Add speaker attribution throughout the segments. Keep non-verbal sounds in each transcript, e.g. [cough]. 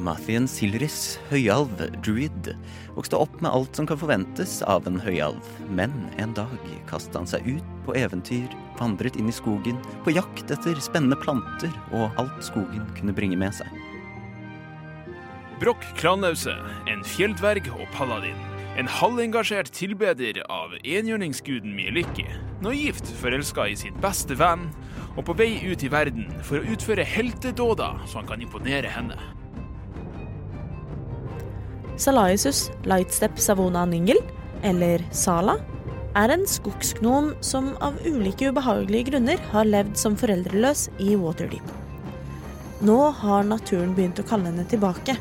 Speaker 1: Mathien Silris, høyalv, druid, vokste opp med alt som kan forventes av en høyalv. Men en dag kastet han seg ut på eventyr, vandret inn i skogen, på jakt etter spennende planter og alt skogen kunne bringe med seg.
Speaker 2: Brokk Kranause, en fjelldverg og paladin. En halvengasjert tilbeder av enhjørningsguden Mieliki. Naivt forelska i sin beste venn, og på vei ut i verden for å utføre heltedåder så han kan imponere henne.
Speaker 3: Salaisus Lightstep Savona Ningel, eller Sala, er en skogsgnom som av ulike ubehagelige grunner har levd som foreldreløs i Waterdeep. Nå har naturen begynt å kalle henne tilbake,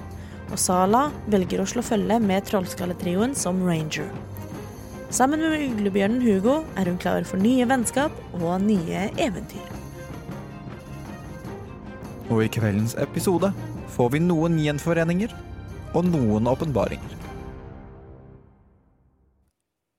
Speaker 3: og Sala velger å slå følge med trollskalletrioen som ranger. Sammen med uglebjørnen Hugo er hun klar for nye vennskap og nye eventyr.
Speaker 4: Og i kveldens episode får vi noen gjenforeninger og noen åpenbaringer.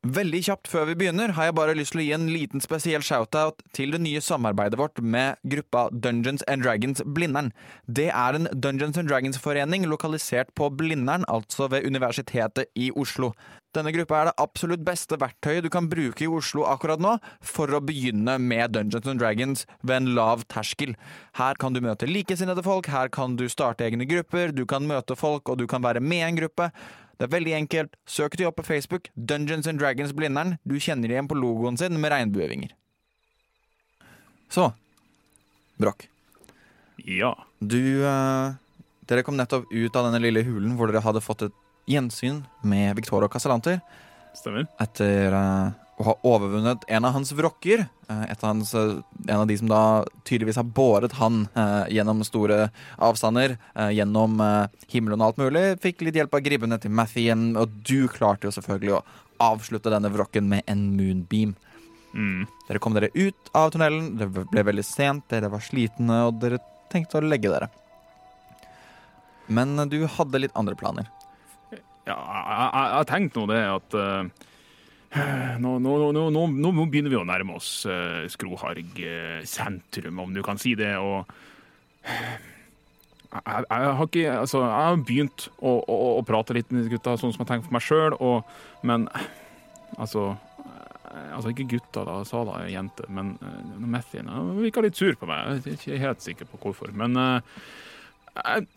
Speaker 4: Veldig kjapt før vi begynner har jeg bare lyst til å gi en liten spesiell shoutout til det nye samarbeidet vårt med gruppa Dungeons and Dragons Blindern. Det er en Dungeons and Dragons-forening lokalisert på Blindern, altså ved Universitetet i Oslo. Denne gruppa er det absolutt beste verktøyet du kan bruke i Oslo akkurat nå for å begynne med Dungeons and Dragons ved en lav terskel. Her kan du møte likesinnede folk, her kan du starte egne grupper, du kan møte folk, og du kan være med i en gruppe. Det er veldig enkelt. Søk de opp på Facebook. Dungeons and Dragons Blindern. Du kjenner igjen på logoen sin med regnbuevinger. Så Brokk.
Speaker 2: Ja.
Speaker 4: Du eh, Dere kom nettopp ut av denne lille hulen hvor dere hadde fått et gjensyn med Victoria Casalanter
Speaker 2: Stemmer.
Speaker 4: etter uh, å ha overvunnet en av hans vrokker. Uh, hans, uh, en av de som da tydeligvis har båret han gjennom store avstander. gjennom himmelen og alt mulig. Fikk litt hjelp av gribbene til Mathien, og du klarte jo selvfølgelig å avslutte denne vrokken med en moonbeam.
Speaker 2: Mm.
Speaker 4: Dere kom dere ut av tunnelen, det ble veldig sent, dere var slitne, og dere tenkte å legge dere. Men du hadde litt andre planer.
Speaker 2: Ja, jeg, jeg tenkte nå det at eh, nå, nå, nå, nå, begynner vi å nærme oss uh, Skroharg eh, sentrum, om du kan si det. Og jeg, jeg, har ikke Altså, jeg har begynt å, å, å prate litt med gutta, sånn som jeg tenker for meg sjøl, men altså Altså, ikke gutta, da. sa da jente, men uh, Mathien virka litt sur på meg. Jeg er ikke helt sikker på hvorfor. Men uh, jeg,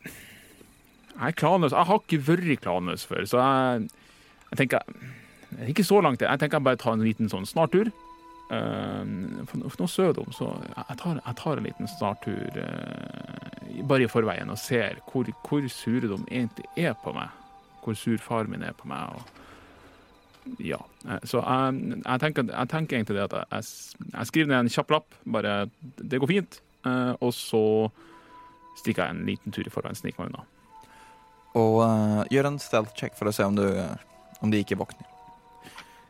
Speaker 2: jeg er klanløs. Jeg har ikke vært klanløs før, så jeg, jeg tenker jeg Ikke så langt, jeg tenker jeg bare tar en liten sånn snartur. Uh, for, for nå sødom, så jeg tar, jeg tar en liten snartur uh, bare i forveien og ser hvor, hvor de egentlig er på meg. Hvor sur far min er på meg. og ja, eh, så jeg, jeg, tenker, jeg tenker egentlig det at jeg, jeg skriver ned en kjapp lapp, bare det går fint, uh, og så stikker jeg en liten tur i forveien, sniker meg unna.
Speaker 4: Og uh, gjør en stealth check for å se om, du, om de ikke våkner.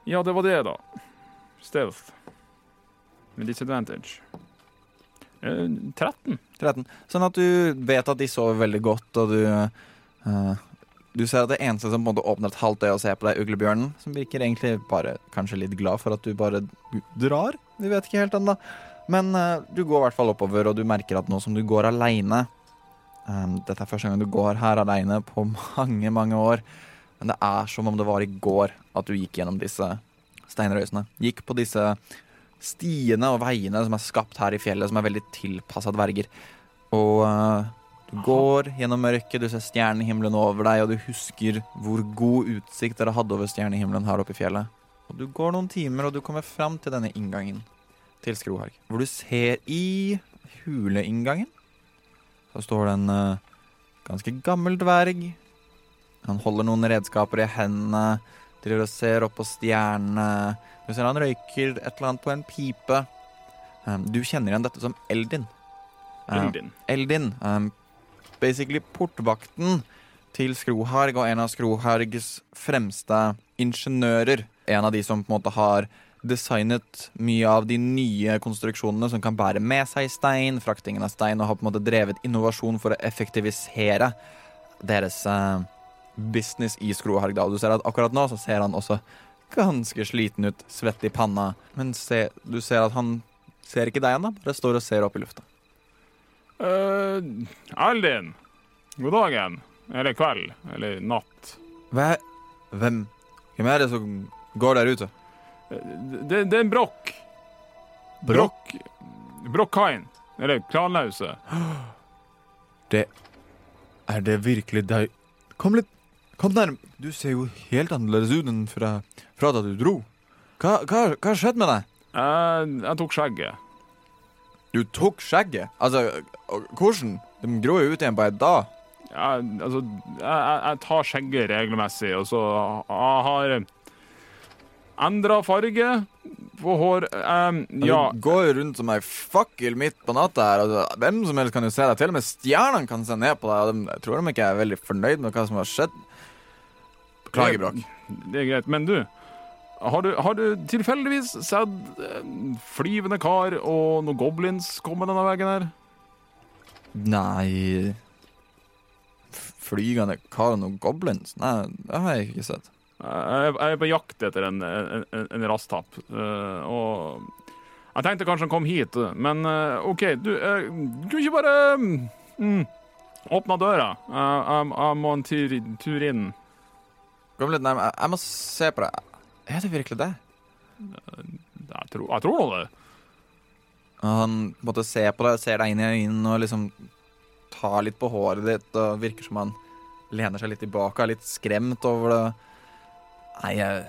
Speaker 2: Ja, det var det, da. Stealth. Med disadvantage. Uh, 13.
Speaker 4: 13. Sånn at du vet at de sover veldig godt, og du eh, Du ser at det eneste som på en måte åpner et halvt øye og ser på deg, uglebjørnen, som virker egentlig bare kanskje litt glad for at du bare drar. Vi vet ikke helt ennå. Men du går i hvert fall oppover, og du merker at nå som du går aleine um, Dette er første gang du går her aleine på [laughs] mange, mange år. Men det er som om det var i går at du gikk gjennom disse steinrøysene. Gikk på disse stiene og veiene som er skapt her i fjellet, som er veldig tilpassa dverger. Og uh, du går gjennom mørket, du ser stjernehimmelen over deg, og du husker hvor god utsikt dere hadde over stjernehimmelen her oppe i fjellet. Og du går noen timer, og du kommer fram til denne inngangen til Skroharg, hvor du ser i huleinngangen så står det en uh, ganske gammel dverg. Han holder noen redskaper i hendene, driver og ser opp på stjernene. Du ser han røyker et eller annet på en pipe. Um, du kjenner igjen dette som Eldin. Um,
Speaker 2: Eldin.
Speaker 4: Eldin. Um, basically portvakten til Skroharg og en av Skrohargs fremste ingeniører. En av de som på en måte har designet mye av de nye konstruksjonene som kan bære med seg stein, fraktingen av stein, og har på en måte drevet innovasjon for å effektivisere deres uh, business i Skrohargdal. Du ser at akkurat nå så ser han også ganske sliten ut, svett i panna, men se, du ser at han ser ikke deg ennå, bare står og ser opp i lufta.
Speaker 2: Uh, Aldin, god dagen. Eller kveld. Eller natt.
Speaker 4: Hva? Hvem? Hvem er det som går der ute?
Speaker 2: Det, det er en brokk. Brokk Brokkhain. Eller Klanlause.
Speaker 4: Det Er det virkelig deg? Kom litt Kom nærm. Du ser jo helt annerledes ut enn fra, fra da du dro. Hva har skjedd med deg?
Speaker 2: Jeg, jeg tok skjegget.
Speaker 4: Du tok skjegget? Altså, hvordan? De gror jo ut igjen på en dag.
Speaker 2: Ja, altså, jeg, jeg, tar skjegget regelmessig, og så har endra farge på hår. Um, ja.
Speaker 4: Du går rundt som ei fakkel midt på natta her. Altså, hvem som helst kan jo se deg. Til og med stjernene kan se ned på deg. Jeg tror de ikke er veldig fornøyd med hva som har skjedd. Beklager, Bråk.
Speaker 2: Det er greit. Men du, har du, har du tilfeldigvis sett flyvende kar og noen goblins komme denne veien her?
Speaker 4: Nei Flygende kar og noen goblins? Nei, det har jeg ikke sett.
Speaker 2: Jeg er på jakt etter en, en, en rasstapp. Uh, og jeg tenkte kanskje han kom hit, men uh, OK, du Kunne Du ikke bare mm, åpna døra? Jeg, jeg må en tur, tur inn.
Speaker 4: Kom litt nærmere. Jeg må se på deg. Er det virkelig det?
Speaker 2: Jeg tror, jeg tror nå det.
Speaker 4: Han måtte se på deg, ser deg inn i øynene og liksom tar litt på håret ditt og virker som han lener seg litt tilbake er litt skremt over det. Nei, jeg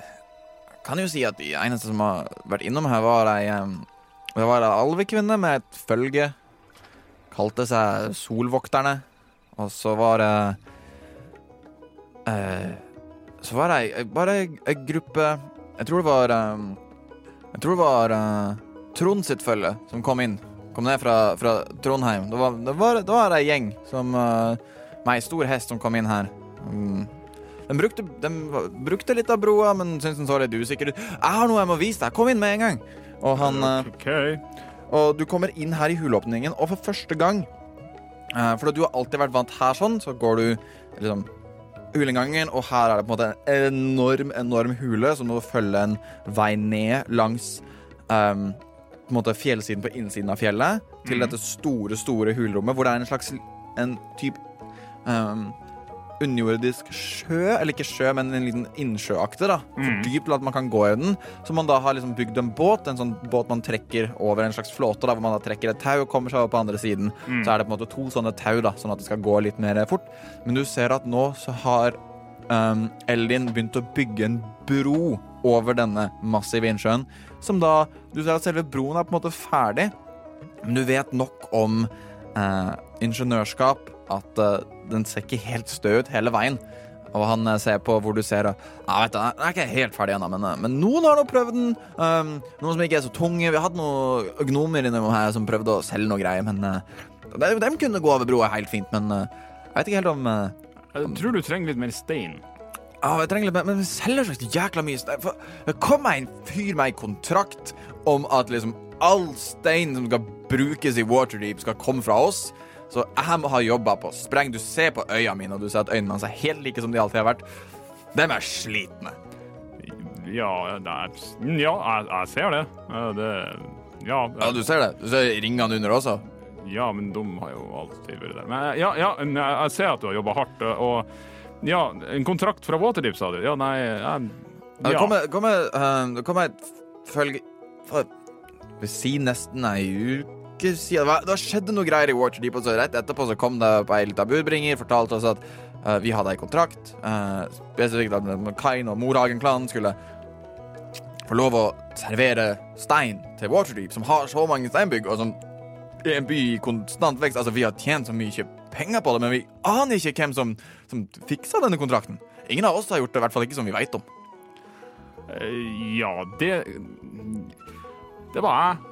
Speaker 4: kan jo si at de eneste som har vært innom her, var ei Det var ei alvekvinne med et følge. Kalte seg Solvokterne. Og så var det eh, så var det bare ei gruppe Jeg tror det var Jeg tror det var Trond sitt følge som kom inn. Kom ned fra, fra Trondheim. Det var, det var, var ei gjeng som uh, Med ei stor hest som kom inn her. Um, de, brukte, de brukte, litt av broa, men syntes den så litt usikker ut. 'Jeg har noe jeg må vise deg. Kom inn med en gang.' Og han uh,
Speaker 2: okay.
Speaker 4: Og du kommer inn her i huleåpningen, og for første gang uh, For du har alltid vært vant her sånn, så går du liksom huleinngangen, og her er det på en måte en enorm, enorm hule, så må følge en vei ned langs um, på en måte fjellsiden på innsiden av fjellet, til mm. dette store, store hulrommet, hvor det er en slags en type um, underjordisk sjø, eller ikke sjø, men en liten innsjøaktig, da. For mm. dyp til at man kan gå i den. Så man da har liksom bygd en båt, en sånn båt man trekker over en slags flåte, da, hvor man da trekker et tau og kommer seg over på andre siden. Mm. Så er det på en måte to sånne tau, da, sånn at det skal gå litt mer fort. Men du ser at nå så har um, Eldin begynt å bygge en bro over denne massive innsjøen, som da Du ser at selve broen er på en måte ferdig, men du vet nok om uh, ingeniørskap at uh, den ser ikke helt stø ut hele veien. Og han uh, ser på hvor du ser og ah, vet du, Den er ikke helt ferdig ennå, men, men, noen har nå prøvd den. Um, noen som ikke er så tunge. Vi hatt noen gnomer innom her som prøvde å selge noe greier, men de, de, kunne gå over broa helt fint, men jeg vet ikke helt om
Speaker 2: Jeg tror du trenger litt mer stein.
Speaker 4: Ja, jeg trenger litt, mer, men vi selger så jækla mye stein. kom meg en fyr med en kontrakt om at liksom all stein som skal brukes i Waterdeep, skal komme fra oss. Så jeg må ha jobba på spreng. Du ser på øynene mine, og du ser at øynene hans er helt like som de alltid har vært. Dem er slitne.
Speaker 2: Ja, er, ja jeg, jeg, ser det. det ja,
Speaker 4: ja, du ser det. Du ser ringene under også.
Speaker 2: Ja, men de har jo alltid vært der. Men ja, ja jeg ser at du har jobba hardt. og ja, en kontrakt fra Waterdeep, sa du? Ja, nei ja.
Speaker 4: Det kommer, kommer, kommer et følge for, Vi si nesten ei uke siden. Det skjedde noe greier i Waterdeep, og så rett etterpå så kom det på ei lita budbringer, fortalte oss at uh, vi hadde ei kontrakt. Uh, spesifikt at Kain og Morhagen-klanen skulle få lov å servere stein til Waterdeep, som har så mange steinbygg, og som er en by i konstant vekst. Altså, vi har tjent så mye penger på det, men vi aner ikke hvem som, som fiksa denne kontrakten. Ingen av oss har gjort det, i hvert fall ikke som vi veit om.
Speaker 2: Uh, ja, det Det var jeg.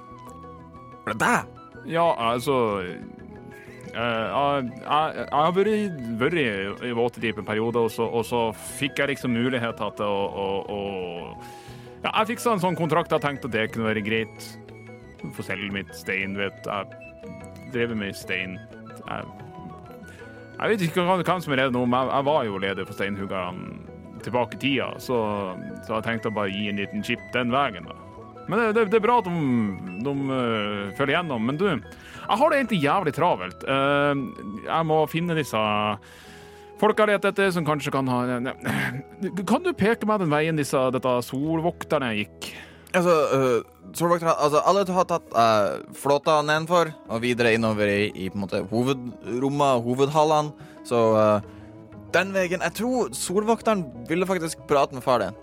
Speaker 4: Var det deg?
Speaker 2: Ja, altså uh, jeg, har vært, i, i Waterdeep en periode, og så, og så, fikk jeg liksom muligheter til å, å, å Ja, jeg fiksa en sånn kontrakt. Jeg tenkte at det kunne være greit. Få selge mitt stein, vet Jeg driver med stein. Jeg, jeg vet ikke hvem som er redd nå, men jeg, jeg var jo leder for steinhuggerne tilbake i tida, så, så jeg tenkte å bare gi en liten chip den veien, da. Men det, det, det er bra at de, de øh, følger gjennom. Men du, jeg har det egentlig jævlig travelt. Eh, jeg må finne disse jeg leter etter, som kanskje kan ha Kan du peke meg den veien disse, dette solvokterne gikk?
Speaker 4: Altså, uh, solvokterne Altså, alle har tatt uh, flåta nedenfor og videre innover i, i på en måte hovedrommet hovedhallene. Så uh, den veien Jeg tror solvokteren ville faktisk prate med far din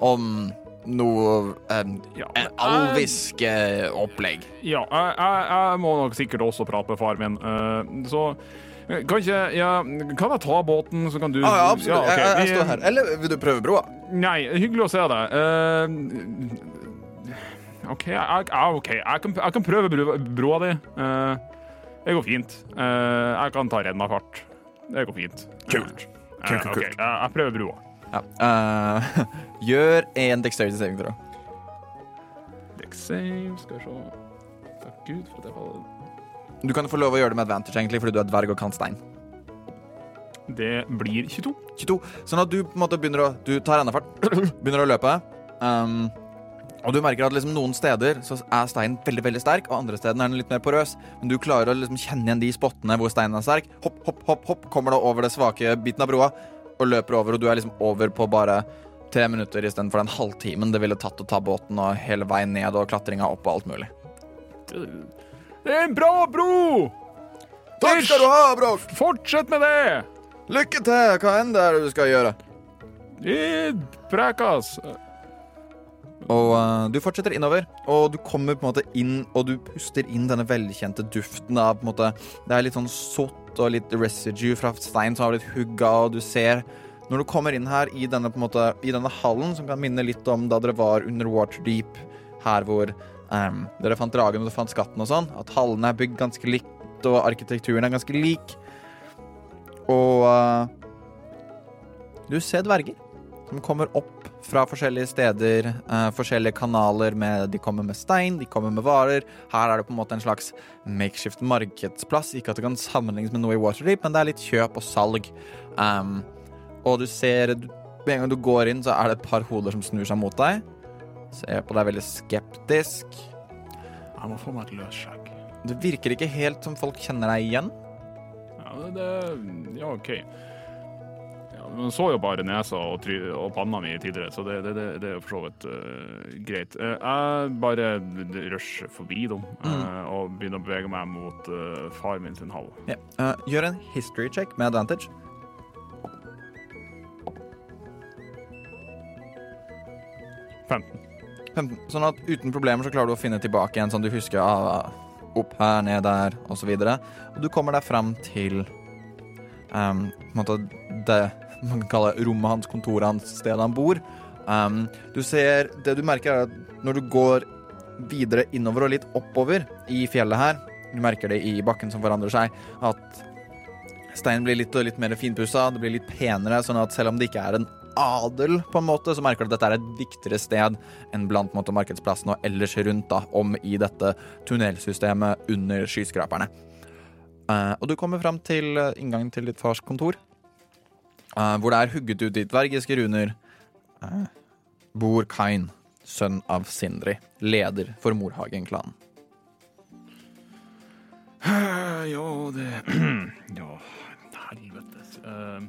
Speaker 4: om noe um,
Speaker 2: Ja,
Speaker 4: en alvisk uh, opplegg.
Speaker 2: Ja, jeg, jeg, jeg må nok sikkert også prate med far min. uh, så kan ikke ja, Kan jeg ta båten, så kan du
Speaker 4: Ah, ja, absolutt.
Speaker 2: Okay.
Speaker 4: jeg, jeg, står her. Eller vil du prøve broa?
Speaker 2: Nei, hyggelig å se deg. Uh, OK, jeg, jeg, ok, jeg, kan, jeg kan prøve bro, broa di. Det går fint. Jeg kan ta rennafart. Det går fint.
Speaker 4: Kult. Kult, kult,
Speaker 2: ok,
Speaker 4: kult.
Speaker 2: jeg, jeg prøver broa.
Speaker 4: Ja. Uh, [laughs] gjør en dexterity saving tror
Speaker 2: jeg. Dex save, skal vi se. Takk Gud for at jeg faller
Speaker 4: Du kan få lov å gjøre det med advantage, egentlig, fordi du er dverg og kan stein.
Speaker 2: Det blir 22.
Speaker 4: 22. Sånn at du på en måte begynner å Du tar rennafart, [clears throat] begynner å løpe. Um, og du merker at liksom noen steder så er steinen veldig veldig sterk, og andre steder er den litt mer porøs. Men du klarer å liksom kjenne igjen de spottene hvor steinen er sterk. Hopp, hopp, hopp, hopp, kommer da over det svake biten av broa og løper over, og du er liksom over på bare tre minutter istedenfor den halvtimen det ville tatt å ta båten og hele veien ned og klatringa opp og alt mulig.
Speaker 2: Det er en bra bro!
Speaker 4: Takk skal du ha, Brokk!
Speaker 2: Fortsett med det!
Speaker 4: Lykke til, hva enn det er du skal gjøre.
Speaker 2: Prekas.
Speaker 4: Og uh, du fortsetter innover, og du kommer på en måte inn, og du puster inn denne velkjente duften av på en måte Det er litt sånn sott og litt residue fra stein som har blitt hugga, og du ser Når du kommer inn her i denne, måte, i denne hallen, som kan minne litt om da dere var under Waterdeep, her hvor um, dere fant dragen og du fant skatten og sånn, at hallene er bygd ganske likt, og arkitekturen er ganske lik. Og uh, du ser dverger som kommer opp fra forskjellige steder, uh, forskjellige kanaler med De kommer med stein, de kommer med varer. Her er det på en måte en slags makeshift markedsplass. Ikke at det kan sammenlignes med noe i Waterdeep, men det er litt kjøp og salg. Um, og du ser Med en gang du går inn, så er det et par hoder som snur seg mot deg. Ser på deg veldig skeptisk.
Speaker 2: Jeg må få meg et løsskjegg.
Speaker 4: Det virker ikke helt som folk kjenner deg igjen.
Speaker 2: Ja, det, det Ja, OK. Man så jo bare nesa og, og panna mi tidligere, så det, det, det, det er jo for så vidt uh, greit. Uh, jeg bare rusher forbi dem mm. og begynner å bevege meg mot uh, far min sin hall.
Speaker 4: Ja. Eh, gjør en history check med advantage.
Speaker 2: 15.
Speaker 4: 15. Sånn at uten problemer så klarer du å finne tilbake igjen sånn du husker ah, opp her, ned der, og så. Og du kommer deg fram til um, på en måte det man kan kalle rommet hans, kontoret hans, stedet han bor. Um, du ser Det du merker, er at når du går videre innover og litt oppover i fjellet her, du merker det i bakken som forandrer seg, at steinen blir litt litt mer finpussa, det blir litt penere, sånn at selv om det ikke er en adel, på en måte, så merker du at dette er et viktigere sted enn blant måte, markedsplassen og ellers rundt, da, om i dette tunnelsystemet under skyskraperne. Uh, og du kommer fram til eh, inngangen til ditt fars kontor, eh, hvor det er hugget ut i dvergiske runer. Uh, bor Kain, sønn av Sindri, leder for Morhagen-klanen. [sighs]
Speaker 2: Ja, det [clears throat] Ja, helvetes. Uh,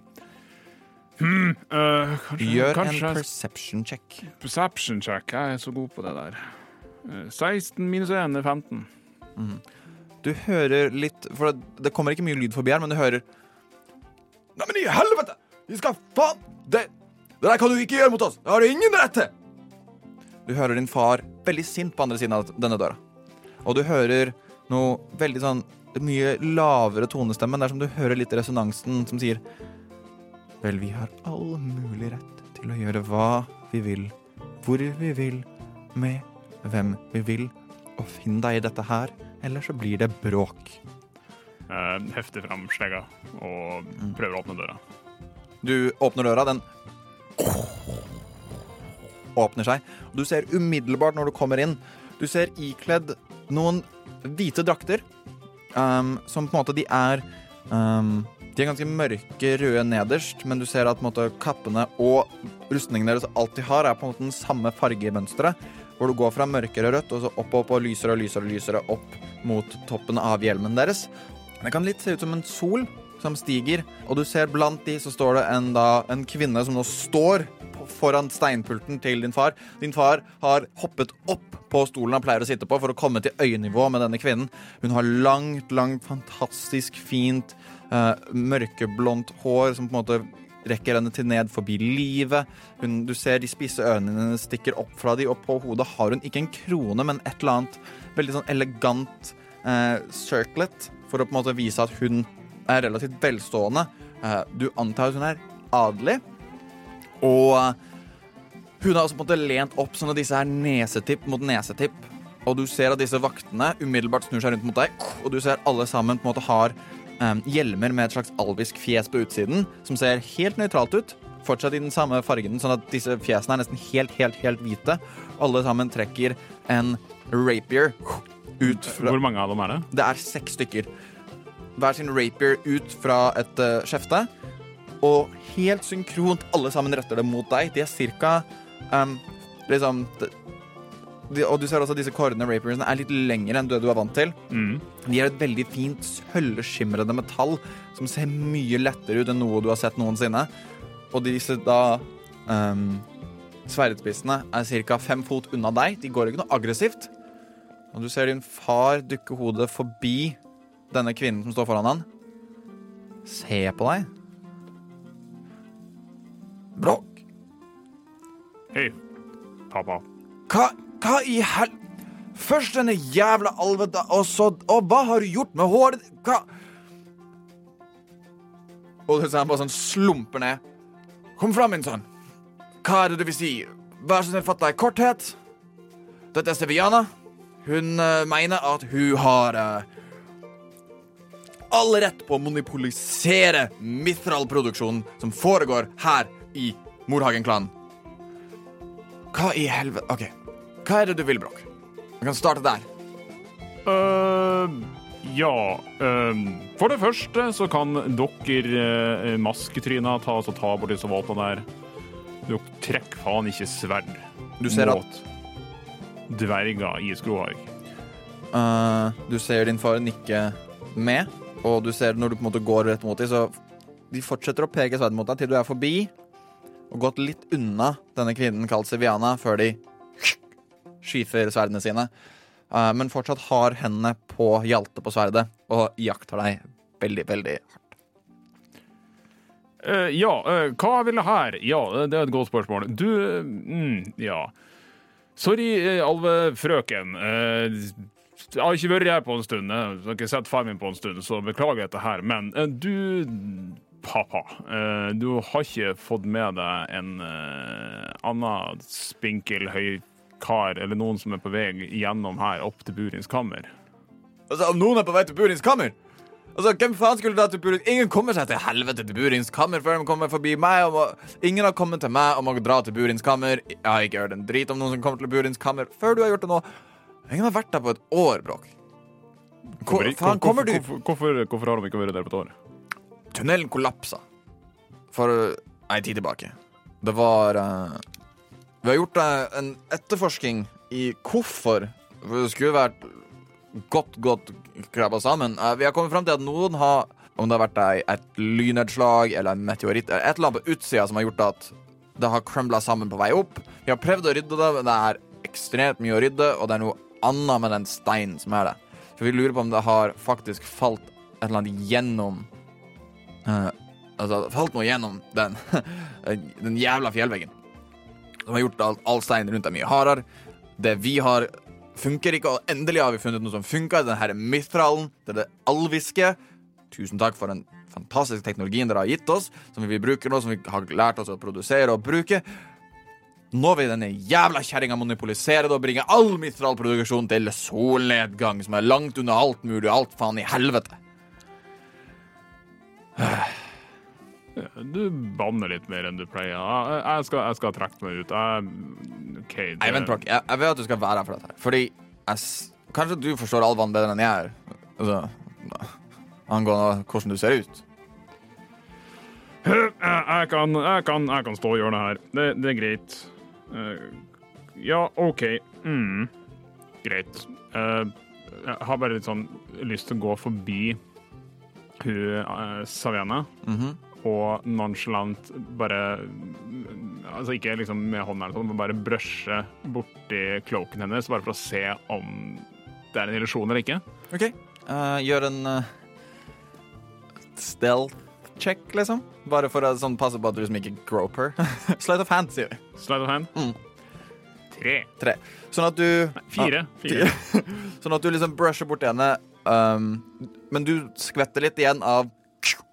Speaker 2: hmm, uh, kanskje,
Speaker 4: Gjør
Speaker 2: kanskje
Speaker 4: en perception check.
Speaker 2: perception check. Jeg er så god på det der. Eh, 16 minus 1 er 15.
Speaker 4: Du hører litt For det, kommer ikke mye lyd forbi her, men du hører Nei, men i helvete! Vi skal faen Det, det der kan du ikke gjøre mot oss! Det har du ingen rett til! Du hører din far veldig sint på andre siden av denne døra. Og du hører noe veldig sånn mye lavere tonestemme, der som du hører litt resonansen som sier Vel, vi har all mulig rett til å gjøre hva vi vil, hvor vi vil, med hvem vi vil, og finn deg i dette her, eller så blir det bråk.
Speaker 2: Uh, hefter fram slegga og prøver å åpne døra.
Speaker 4: Du åpner døra, den åpner seg. Du ser umiddelbart når du kommer inn, du ser ikledd noen hvite drakter. Um, som på en måte de er um, De er ganske mørke røde nederst, men du ser at måte, kappene og rustningene deres alt de har, er på en måte den samme fargemønsteret. Hvor du går fra mørkere rødt og så opp, opp og lysere og lysere og lysere opp mot toppen av hjelmen deres. Det kan litt se ut som en sol som stiger, og du ser blant de så står det en, da, en kvinne som nå står foran steinpulten til din far. Din far har hoppet opp på stolen han pleier å sitte på for å komme til øyenivå med denne kvinnen. Hun har langt, langt, fantastisk fint uh, mørkeblondt hår som på en måte rekker henne til ned forbi livet. Hun, du ser de spisse ørene hennes stikker opp fra de, og på hodet har hun ikke en krone, men et eller annet veldig sånn elegant uh, circlet for å på en måte vise at hun er relativt velstående. Uh, du antar at hun er adelig, og hun har også på en måte lent opp sånn at disse er nesetipp mot nesetipp. Og du ser at disse vaktene umiddelbart snur seg rundt mot deg, og du ser alle sammen på en måte har um, hjelmer med et slags alvisk fjes på utsiden, som ser helt nøytralt ut. Fortsatt i den samme fargen, sånn at disse fjesene er nesten helt, helt, helt hvite. Alle sammen trekker en rapier ut fra
Speaker 2: Hvor mange av dem er det?
Speaker 4: Det er seks stykker. Hver sin rapier ut fra et uh, skjefte. Og helt synkront, alle sammen retter det mot deg. De er cirka um, liksom de, Og du ser også at disse kårene rapierne er litt lengre enn det du er vant til.
Speaker 2: Mm.
Speaker 4: De er et veldig fint sølvskimrende metall som ser mye lettere ut enn noe du har sett noensinne. Og disse da um, sverdspissene er ca. fem fot unna deg. De går ikke noe aggressivt. Og du ser din far dukke hodet forbi denne kvinnen som står foran han. Se på deg. Bråk.
Speaker 2: Hei, pappa.
Speaker 4: Hva, hva i hel... Først denne jævla alvete, og så Og hva har du gjort med håret Hva Og så han bare sånn slumper ned. Kom fram, min sønn. Hva er det du vil si? Vær så snill, fatt deg i korthet. Dette er Seviana. Hun uh, mener at hun har uh, all rett på å monopolisere Mithral-produksjonen som foregår her i Morhagen-klanen. Hva i helvete OK. Hva er det du vil, Brokk? Vi kan starte der.
Speaker 2: Uh, ja uh, For det første så kan dere uh, masketryna ta, altså ta bort disse våpnene der. Dere trekker faen ikke sverd
Speaker 4: Du ser at
Speaker 2: mot dverger i Skrohaug.
Speaker 4: Uh, du ser din far nikke med, og du ser når du på en måte går rett mot dem, så de fortsetter å peke sverdet mot deg til du er forbi og gått litt unna denne kvinnen kalt Siviana før de skyfer sverdene sine. Uh, men fortsatt har hendene på hjalte på sverdet og jakter deg veldig, veldig hardt.
Speaker 2: Uh, ja, uh, hva vil det her? Ja, det er et godt spørsmål. Du eh, mm, Ja. Sorry, eh, alvefrøken. Eh, jeg har ikke vært her på en stund. Jeg har ikke sett far min på en stund, så beklager dette her. Men eh, du, pappa, eh, du har ikke fått med deg en eh, annen spinkel, høykar eller noen som er på vei gjennom her, opp til Burins kammer?
Speaker 4: Altså, om noen er på vei til Burins kammer Altså, Hvem faen skulle dra til Burins Ingen kommer seg til helvete til Burins kammer før de kommer forbi meg. Må... Ingen har kommet til meg om å dra til Burins kammer. Jeg har ikke hørt en drit om noen som kommer til Burins kammer før du har gjort det nå. Ingen har vært der på et år, Bråk. Hvor
Speaker 2: Hvorfor-
Speaker 4: faen kommer du?
Speaker 2: Hvorfor, hvorfor, hvorfor har de ikke vært der på et år?
Speaker 4: Tunnelen kollapsa for uh, ei tid tilbake. Det var uh, Vi har gjort uh, en etterforsking i hvorfor. For det skulle vært godt, godt krabba sammen. Uh, vi har kommet fram til at noen har Om det har vært ei, et lynnedslag eller en meteoritt eller et eller annet på utsida som har gjort at det har crumbla sammen på vei opp. Vi har prøvd å rydde det, men det er ekstremt mye å rydde, og det er noe annet med den steinen som er det. For vi lurer på om det har faktisk falt et eller annet gjennom uh, altså, falt noe gjennom den, [laughs] den jævla fjellveggen. Som har gjort all, all steinen rundt deg mye hardere. Det vi har, funker ikke, og endelig har vi funnet noe som funker. Den her mithralen, det er det alviske. Tusen takk for den fantastiske teknologien dere har gitt oss, som vi bruker nå, som vi har lært oss å produsere og bruke. Nå vil denne jævla kjerringa monopolisere det og bringe all mitralproduksjon til solnedgang, som er langt unna alt mulig og alt faen i helvete.
Speaker 2: Du banner litt mer enn du pleier. Jeg, skal, jeg skal trekke meg ut. Jeg, OK. det-
Speaker 4: Nei, vent, Prok. Jeg, jeg vil at du skal være her for dette. her Fordi jeg, Kanskje du forstår Alvan bedre enn jeg gjør. Altså, angående hvordan du ser ut.
Speaker 2: Jeg, kan, jeg, kan, jeg kan stå og gjøre det her. Det, det er greit. Eh, ja, OK. Mm. Greit. Eh, jeg har bare litt sånn lyst til å gå forbi hun uh, Mm
Speaker 4: -hmm.
Speaker 2: og nonchalant bare Altså ikke liksom med hånda, eller sånn, men bare brushe borti cloaken hennes, bare for å se om det er en illusjon eller ikke.
Speaker 4: OK. Uh, gjør en uh, stealth check, liksom. Bare for å sånn, passe på at du liksom ikke groper. [laughs] Sleight of hand, sier vi.
Speaker 2: Slide of hand.
Speaker 4: Mm.
Speaker 2: Tre.
Speaker 4: Tre. Sånn at du
Speaker 2: Fire. Fire. [laughs]
Speaker 4: Sånn at du liksom brusher bort henne, um, men du skvetter litt igjen av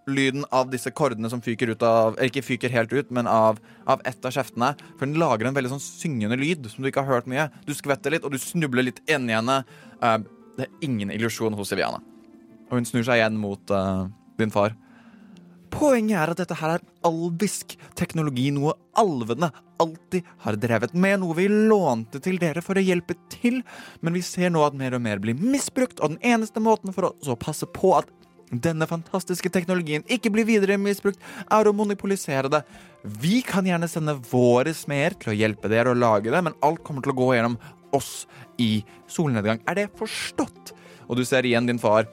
Speaker 4: lyden av disse kordene som fyker ut av Eller ikke fyker helt ut, men av, av ett av kjeftene. For den lager en veldig sånn syngende lyd som du ikke har hørt mye. Du skvetter litt, og du snubler litt inni henne. Uh, det er ingen illusjon hos Siviana. Og hun snur seg igjen mot uh, din far. Poenget er at dette her er alvisk teknologi, noe alvene alltid har drevet med, noe vi lånte til dere for å hjelpe til, men vi ser nå at mer og mer blir misbrukt, og den eneste måten for å passe på at denne fantastiske teknologien ikke blir videre misbrukt, er å monopolisere det. Vi kan gjerne sende våre smeder til å hjelpe dere å lage det, men alt kommer til å gå gjennom oss i solnedgang. Er det forstått? Og du ser igjen din far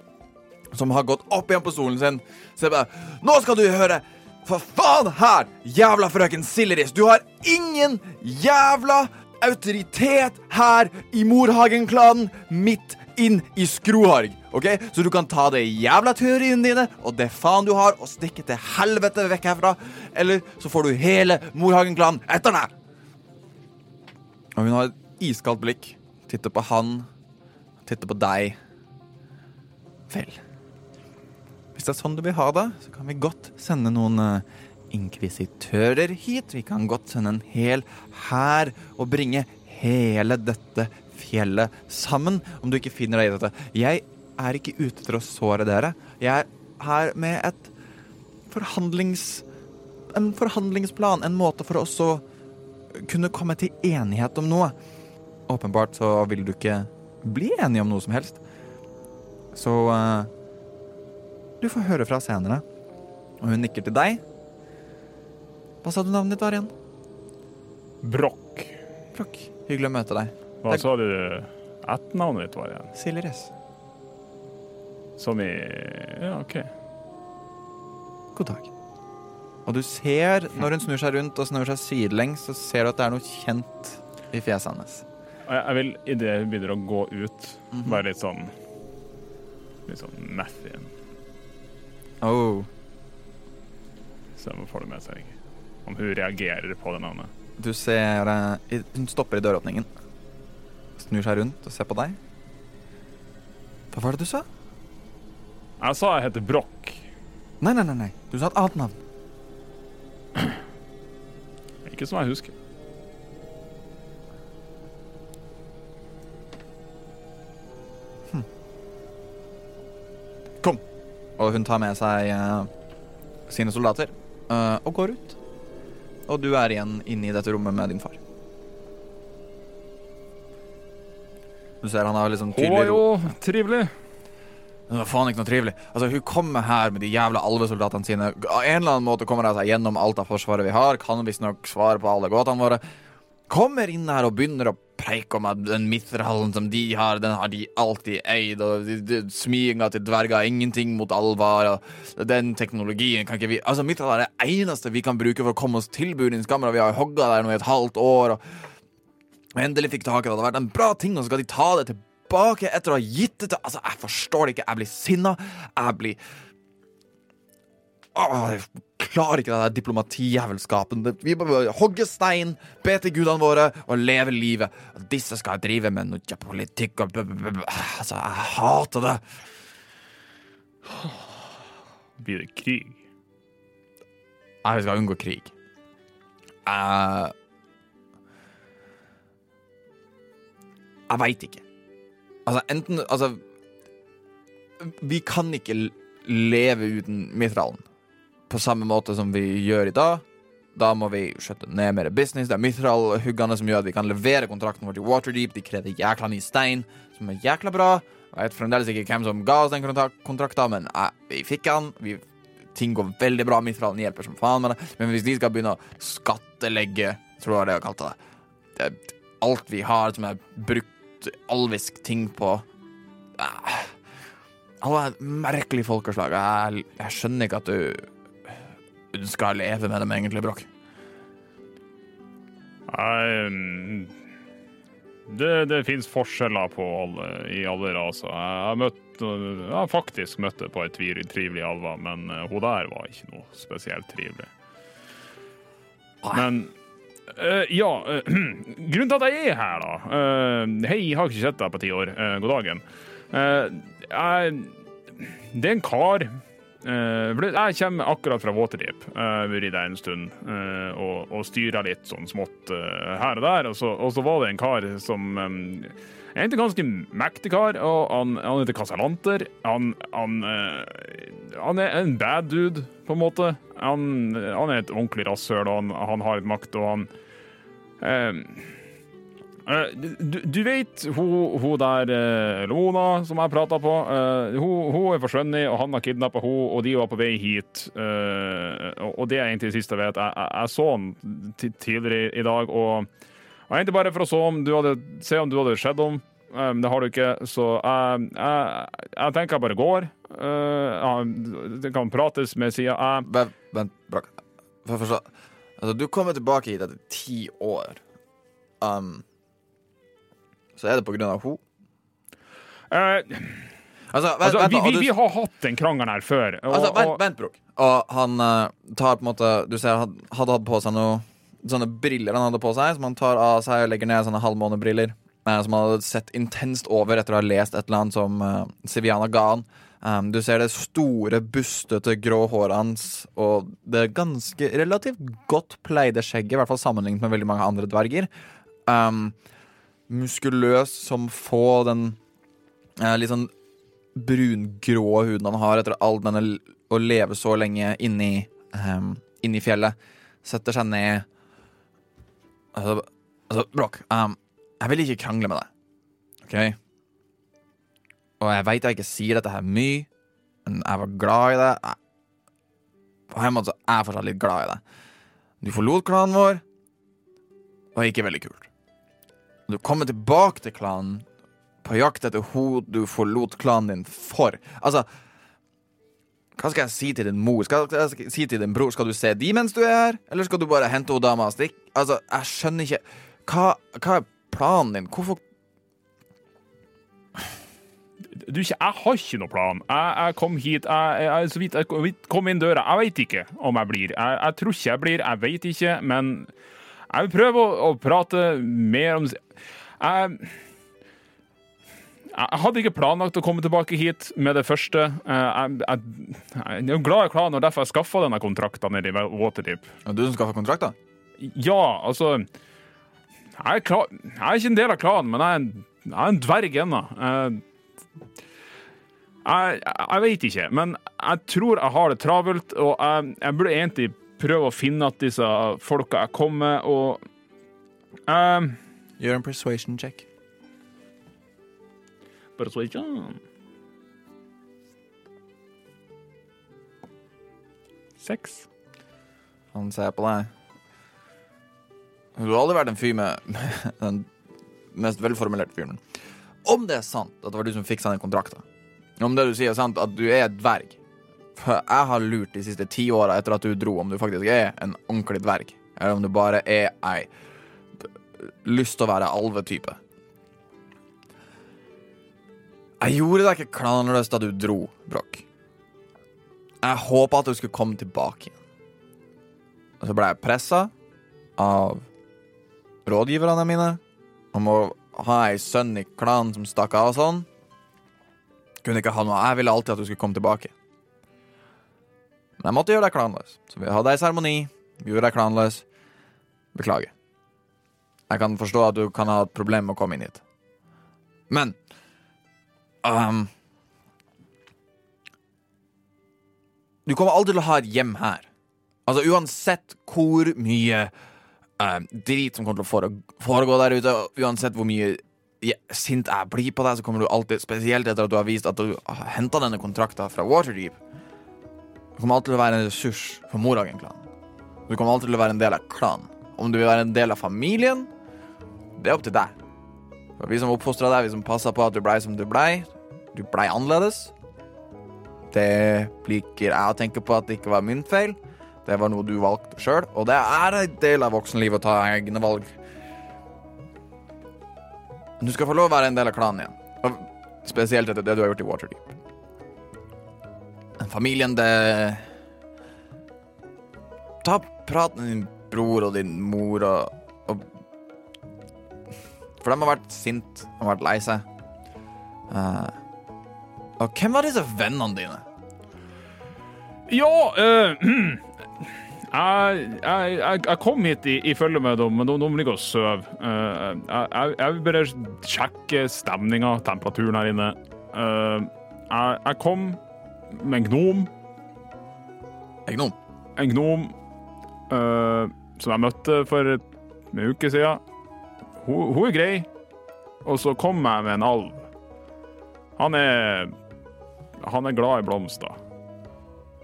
Speaker 4: som har gått opp igjen på stolen sin. Så bare Nå skal du høre! For faen her, jævla frøken Silleris! Du har ingen jævla autoritet her i Morhagen-klanen midt inn i Skroharg. ok? Så du kan ta de jævla teoriene dine og det faen du har, og stikke til helvete vekk herfra. Eller så får du hele Morhagen-klanen etter deg. Og hun har et iskaldt blikk. Titter på han, titter på deg. Vel. Det er sånn du vil ha det, så kan vi godt sende noen eh, inkvisitører hit. Vi kan godt sende en hel hær og bringe hele dette fjellet sammen, om du ikke finner deg i dette. Jeg er ikke ute etter å såre dere. Jeg er her med et forhandlings... En forhandlingsplan, en måte for å også kunne komme til enighet om noe. Åpenbart så vil du ikke bli enige om noe som helst. Så eh, du får høre fra senere. Og hun nikker til deg. Hva sa du navnet ditt var igjen?
Speaker 2: Brokk.
Speaker 4: Brokk. Hyggelig å møte deg.
Speaker 2: Hva sa du etternavnet ditt var igjen?
Speaker 4: Siljeres.
Speaker 2: Som i Ja, OK.
Speaker 4: God dag. Og du ser, når hun snur seg rundt og snur seg sidelengs, så ser du at det er noe kjent i fjeset hennes.
Speaker 2: Jeg vil idet hun begynner å gå ut,
Speaker 4: Mhm.
Speaker 2: være litt sånn Litt sånn igjen.
Speaker 4: Oh.
Speaker 2: Så jeg må få det med seg. Om hun reagerer på det navnet.
Speaker 4: Du ser eh, Hun stopper i døråpningen. Snur seg rundt og ser på deg. Hva var det du sa?
Speaker 2: Jeg sa jeg heter Broch.
Speaker 4: Nei, nei, nei. nei. Du sa et annet navn. [clears throat]
Speaker 2: Ikke som jeg husker.
Speaker 4: Og hun tar med seg uh, sine soldater uh, og går ut. Og du er igjen inne i dette rommet med din far. Du ser han har liksom tydelig ro.
Speaker 2: jo, trivelig.
Speaker 4: Det var faen ikke noe trivelig. Altså, Hun kommer her med de jævla alvesoldatene sine. Av en eller annen måte kommer hun seg gjennom alt av forsvaret vi har. Kan visstnok svare på alle gåtene våre. Kommer inn her og begynner å preike om at den mithralen som de har, den har de alltid eid. Og de- smiginga til dverger er ingenting mot alvar. Og den teknologien kan ikke vi Altså, mithralen er det eneste vi kan bruke for å komme oss til Burins kammer, og vi har hogga der nå i et halvt år. og endelig fikk tak i det. Det hadde vært en bra ting, og så skal de ta det tilbake etter å ha gitt det til Altså, jeg forstår det ikke. Jeg blir sinna. Jeg blir Åh, jeg klarer ikke det der diplomatijævelskapen. Vi bare hogge stein, be til gudene våre og leve livet. Og disse skal jeg drive med noe politikk og Altså, jeg hater det.
Speaker 2: Blir det krig?
Speaker 4: Nei, vi skal unngå krig. Jeg Jeg veit ikke. Altså, enten Altså Vi kan ikke leve uten mithralen. På samme måte som vi gjør i dag. Da må vi skjøtte ned mer business. Det er Mithral-huggene som gjør at vi kan levere kontrakten vår til Waterdeep. De krever jækla ny stein, som er jækla bra. Jeg vet fremdeles ikke hvem som ga oss den kontrakt- kontrakten, men eh, vi fikk den. Vi, ting går veldig bra. Mithralen hjelper som faen med det. Men hvis de skal begynne å skattelegge, tror jeg det er kalt det, det alt vi har som er brukt alvisk ting på eh, Alle er merkelige folkeslag. Jeg, jeg skjønner ikke at du du skal leve med dem, egentlig, Brokk.
Speaker 2: Nei, mm, det, det fins forskjeller på alle, i alle raser. Jeg har, møtt, jeg har faktisk møtt det på ei trivelig alva, men eh, hun der var ikke noe spesielt trivelig. Men eh, ja eh, [clears throat] Grunnen til at jeg er her, da eh, Hei, jeg har ikke sett deg på ti år. God dagen. Jeg, det er en kar for jeg kommer akkurat fra Waterdeep. Jeg har vært der en stund eh, og, og styra litt sånn smått eh, her og der. Og så, og så var det en kar som Egentlig ganske mektig kar. og Han, han heter Casalanter. Han, han, eh, han er en bad dude, på en måte. Han, er et ordentlig rasshøl, og han, har et makt, og han eh, Eh, du, du vet hun, hun der uh, Lona som jeg prata på, eh, hun, hun er forsvunnet, og han har kidnappa henne, og de var på vei hit. eh, og, det er egentlig det siste jeg vet. Jeg, jeg, jeg så han tidligere i dag, og jeg egentlig bare for å se om du hadde, se om du hadde sett om. Eh, det har du ikke, så jeg, jeg, jeg tenker jeg bare går. Uh, det kan prates med sida. Jeg
Speaker 4: Vent, forstå Altså, du kommer tilbake hit etter ti år. Um, så er det på grunn av henne?
Speaker 2: eh,
Speaker 4: Altså, vent,
Speaker 2: altså,
Speaker 4: vent,
Speaker 2: vi, vi,
Speaker 4: du-
Speaker 2: vi har hatt den krangelen her før. og-
Speaker 4: Altså, vent, vent, Brok. Og han eh, tar på en måte Du ser han hadde hatt på seg noe sånne briller han hadde på seg, som han tar av seg og legger ned sånne halvmånebriller. eh, som han hadde sett intenst over etter å ha lest et eller annet som uh, Siviana ga han. Um, du ser det store, bustete grå håret hans og det ganske relativt godt pleide skjegget, i hvert fall sammenlignet med veldig mange andre dverger. Um, muskuløs som få, den eh, litt sånn brungrå huden han har etter all denne å leve så lenge inni, eh, inni fjellet. Setter seg ned. Altså, altså Broch, um, jeg vil ikke krangle med deg. OK? Og jeg veit jeg ikke sier dette her mye, men jeg var glad i deg. På en måte så er jeg fortsatt litt glad i deg. Du forlot klanen vår, og ikke veldig kult. Du kommer tilbake til klanen på jakt etter hun du forlot klanen din for. Altså Hva skal jeg si til din mor? Skal jeg si til din bror? Skal du se de mens du er her? Eller skal du bare hente hun dama og stikke? Altså, jeg skjønner ikke Hva, hva er planen din? Hvorfor
Speaker 2: Du, jeg har ikke noe plan. Jeg, jeg kom hit jeg, jeg, Så vidt jeg kom- inn døra. Jeg vet ikke om jeg blir. Jeg, jeg tror ikke jeg blir, jeg vet ikke, men jeg vil prøve å, å prate mer om Jeg jeg hadde ikke planlagt å komme tilbake hit med det første. Eh, Jeg, jeg, jeg er glad i klanen, og derfor jeg skaffa denne kontrakten nede i Waterdeep.
Speaker 4: Er du som skaffa kontrakten?
Speaker 2: Ja, altså Jeg er, klar, jeg er ikke en del av klanen, men jeg er en, jeg er en dverg ennå. Eh, Jeg, jeg, jeg vet ikke, men jeg tror jeg har det travelt, og jeg, jeg burde egentlig prøve å finne at disse folka jeg kom med, og um,
Speaker 4: Gjør en persuasion check.
Speaker 2: Persuasion. Seks.
Speaker 4: Han ser på deg. Du har aldri vært en fyr med den mest velformulerte fyren. Om det er sant at det var du som fiksa den kontrakta, om det du sier er sant at du er dverg jeg har lurt de siste ti åra etter at du dro, om du faktisk er en ordentlig dverg, eller om du bare er ei lyst til å være alvetype. Jeg gjorde deg ikke klanløs da du dro, Broch. Jeg håpa at du skulle komme tilbake igjen. Og så ble jeg pressa av rådgiverne mine om å ha ei sønn i klanen som stakk av og sånn. Kunne ikke ha noe. Jeg ville alltid at du skulle komme tilbake. Men jeg måtte gjøre deg klanløs. Så vi hadde ei seremoni. Vi gjorde deg klanløs. Beklager. Jeg kan forstå at du kan ha et problem med å komme inn hit. Men um, Du kommer aldri til å ha et hjem her. Altså Uansett hvor mye uh, drit som kommer til å foregå der ute, uansett hvor mye ja, sint jeg blir på deg, så kommer du alltid, spesielt etter at du har vist at du har henta denne kontrakta fra Waterdeep Du kommer alltid til å være en ressurs for Moragen-klanen. Du kommer alltid til å være en del av klanen. Om du vil være en del av familien, det er opp til deg. For vi som oppfostra deg, vi som passa på at du blei som du blei, du blei annerledes. Det liker jeg å tenke på at det ikke var min feil. Det var noe du valgte sjøl, og det er en del av voksenlivet å ta egne valg. Du skal få lov å være en del av klanen igjen. Og spesielt etter det du har gjort i Waterdeep. Familien, det Ta prat med din bror og din mor og, og For de har vært sint, de har vært lei seg. Uh, og hvem var disse vennene dine?
Speaker 2: Ja [clears throat] uh, jeg, jeg, jeg, kom hit i, i følge med dem, men de, de ligger og sover. Uh, jeg, jeg vil bare sjekke stemninga, temperaturen her inne. Uh, jeg, jeg kom med en gnom.
Speaker 4: Egnom.
Speaker 2: En gnom uh, som jeg møtte for en uke siden. Hun, hun er grei. Og så kom jeg med en alv. Han er Han er glad i blomster.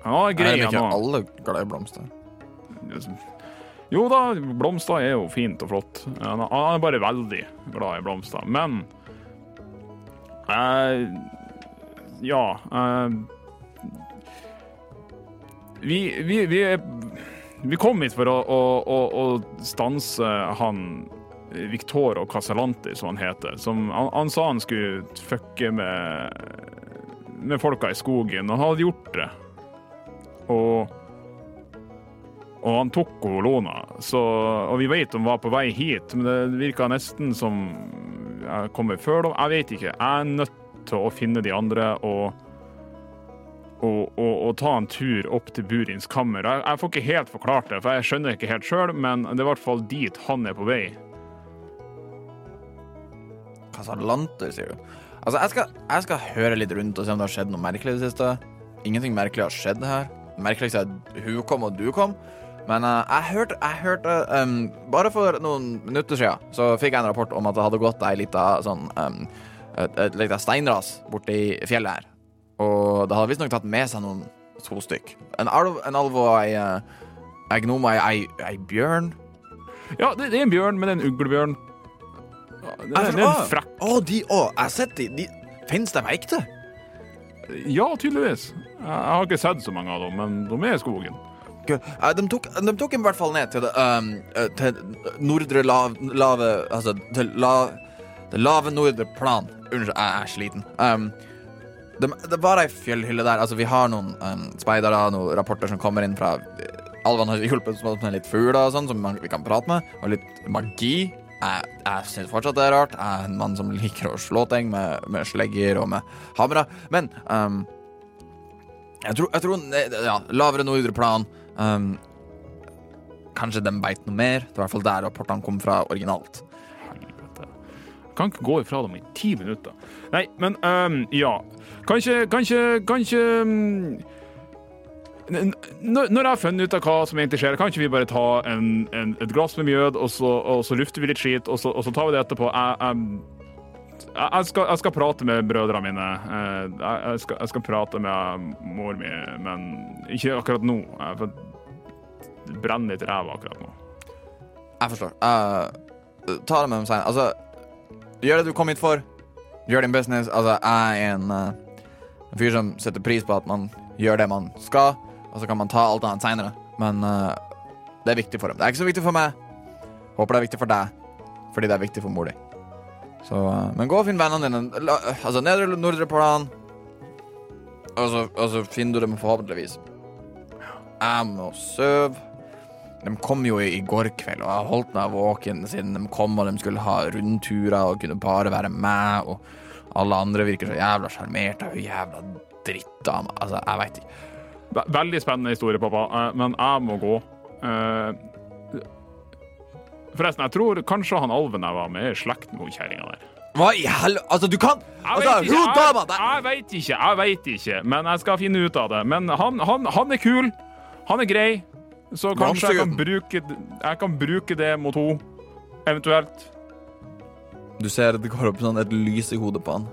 Speaker 2: Han er grei,
Speaker 4: er
Speaker 2: han
Speaker 4: ikke
Speaker 2: òg.
Speaker 4: alle glad i blomster?
Speaker 2: Jo da, blomster er jo fint og flott. Han han er bare veldig glad i blomster. Men eh, Ja eh, vi, vi, vi, vi kom hit for å, å, å, å stanse han Victor og Casalanti, som han heter. Som, han, han sa han skulle fucke med, med folka i skogen, og han hadde gjort det. Og og han tok Lona, så, og vi vet hun var på vei hit, men det virka nesten som jeg kommer før dem. Jeg vet ikke. Jeg er nødt til å finne de andre og, og, og, og ta en tur opp til Burins kammer. Jeg, jeg får ikke helt forklart det, for jeg skjønner ikke helt sjøl, men det er i hvert fall dit han er på vei.
Speaker 4: Kasalanter, sier du? Altså, jeg skal, jeg skal høre litt rundt og se om det har skjedd noe merkelig i det siste. Ingenting merkelig har skjedd her. Merkeligste er at hun kom og du kom. Men uh, jeg hørte, jeg hørte um, Bare for noen minutter siden så fikk jeg en rapport om at det hadde gått ei lita sånn um, et, et lite steinras borti fjellet her. Og det hadde visstnok tatt med seg noen to stykk. En alv, en alv og ei, eh, ei gnom og ei, bjørn.
Speaker 2: Ja, det, det er en bjørn, men det er en uglebjørn. Det,
Speaker 4: Det,
Speaker 2: det er en frakk.
Speaker 4: Å, de Å, jeg har sett de. de Fins de ekte?
Speaker 2: Ja, tydeligvis. Jeg, har ikke sett så mange av dem, men de er i skogen.
Speaker 4: Eh, De tok, de tok i hvert fall ned til det um, Til nordre lav, lave Altså til la, det lave nordre plan. Unnskyld, jeg er sliten. Um, det, det var ei fjellhylle der. Altså, vi har noen um, speidere, noen rapporter som kommer inn fra Alvan har hjulpet oss med litt fugler og sånn, som vi kan prate med, og litt magi. Jeg, jeg syns fortsatt det er rart. Jeg er en mann som liker å slå ting med, med slegger og med hamre. Men um, jeg tror, jeg tror ja, lavere nordre plan um, Kanskje de beit noe mer. Det var i hvert fall der rapportene kom fra originalt.
Speaker 2: Helvete. Jeg kan ikke gå ifra dem i ti minutter. Nei, men um, ja. Kanskje Kanskje Kanskje mm, Når jeg har funnet ut av hva som egentlig skjer, kan ikke vi bare ta en, en, et glass med mjød, og så, og så lufter vi litt skit, og så, og så tar vi det etterpå? Jeg, jeg, jeg, skal, jeg skal prate med brødrene mine. Eh, Jeg, skal, jeg skal prate med mor mi, men ikke akkurat nå. Jeg får brenne litt ræva akkurat nå.
Speaker 4: Jeg forstår. Uh, ta det med dem seinere. Altså, gjør det du kom hit for. Gjør din business. Altså, jeg er en, uh, en fyr som setter pris på at man gjør det man skal, og så kan man ta alt annet seinere. Men uh, det er viktig for dem. Det er ikke så viktig for meg. Håper det er viktig for deg, fordi det er viktig for mor di. Så, uh, men gå og finn vennene dine. La, altså, nedre eller nordre plan. Og så, og så finner du dem forhåpentligvis. Jeg må sove. De kom jo i går kveld, og jeg har holdt meg våken siden de kom, og de skulle ha rundturer og kunne bare være meg, og alle andre virker så jævla sjarmerte og jævla drittdama. Altså, jeg veit ikke.
Speaker 2: Ve- Veldig spennende historie, pappa, eh, men jeg må gå. Eh, Forresten, jeg tror kanskje han alven jeg var med, er i slekt med kjerringa der.
Speaker 4: Hva i helvete? Altså, du kan
Speaker 2: Jeg
Speaker 4: Altså,
Speaker 2: vet ikke,
Speaker 4: dama
Speaker 2: jeg, jeg vet ikke, jeg vet ikke, men jeg skal finne ut av det. Men han, han, han er kul, han er grei, så kanskje jeg kan, bruke, jeg kan bruke det mot henne, eventuelt.
Speaker 4: Du ser det går opp sånn et lys i hodet på han.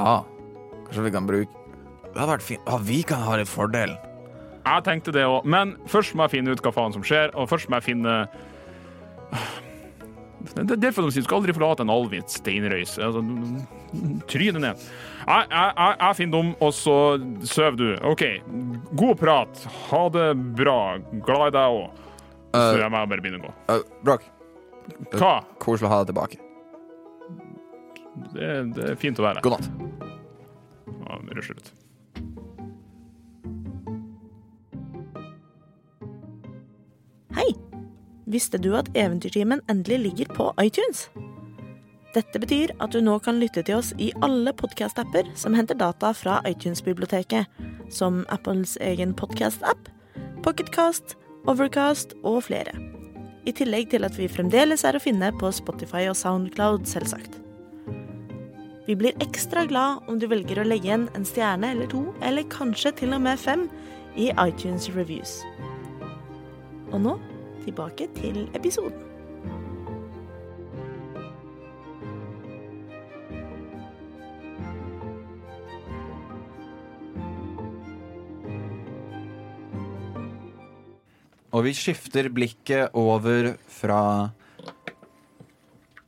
Speaker 4: Ah, kanskje vi kan bruke Det hadde vært fint. Ah, vi kan ha litt fordel.
Speaker 2: Jeg tenkte det òg, men først må jeg finne ut hva faen som skjer, og først må jeg finne Det er derfor de sier du skal aldri forlate en alvhvit steinrøys. Altså, Tryne ned. Jeg, jeg, jeg, jeg finner dem, og så sover du. OK, god prat. Ha det bra. Glad i deg òg. Så
Speaker 4: Uh,
Speaker 2: jeg må bare begynne å gå.
Speaker 4: uh, Brock,
Speaker 2: Hva?
Speaker 4: koselig å ha deg tilbake.
Speaker 2: Det, det er fint å være her.
Speaker 4: God natt.
Speaker 2: Ja, vi rusler ut.
Speaker 3: Hei! Visste du at Eventyrtimen endelig ligger på iTunes? Dette betyr at du nå kan lytte til oss i alle podkast-apper som henter data fra iTunes-biblioteket, som Apples egen podkast-app, Pocketcast, Overcast og flere. I tillegg til at vi fremdeles er å finne på Spotify og Soundcloud, selvsagt. Vi blir ekstra glad om du velger å legge igjen en stjerne eller to, eller kanskje til og med fem, i iTunes Reviews. Og nå tilbake til episoden.
Speaker 4: Og vi skifter blikket over fra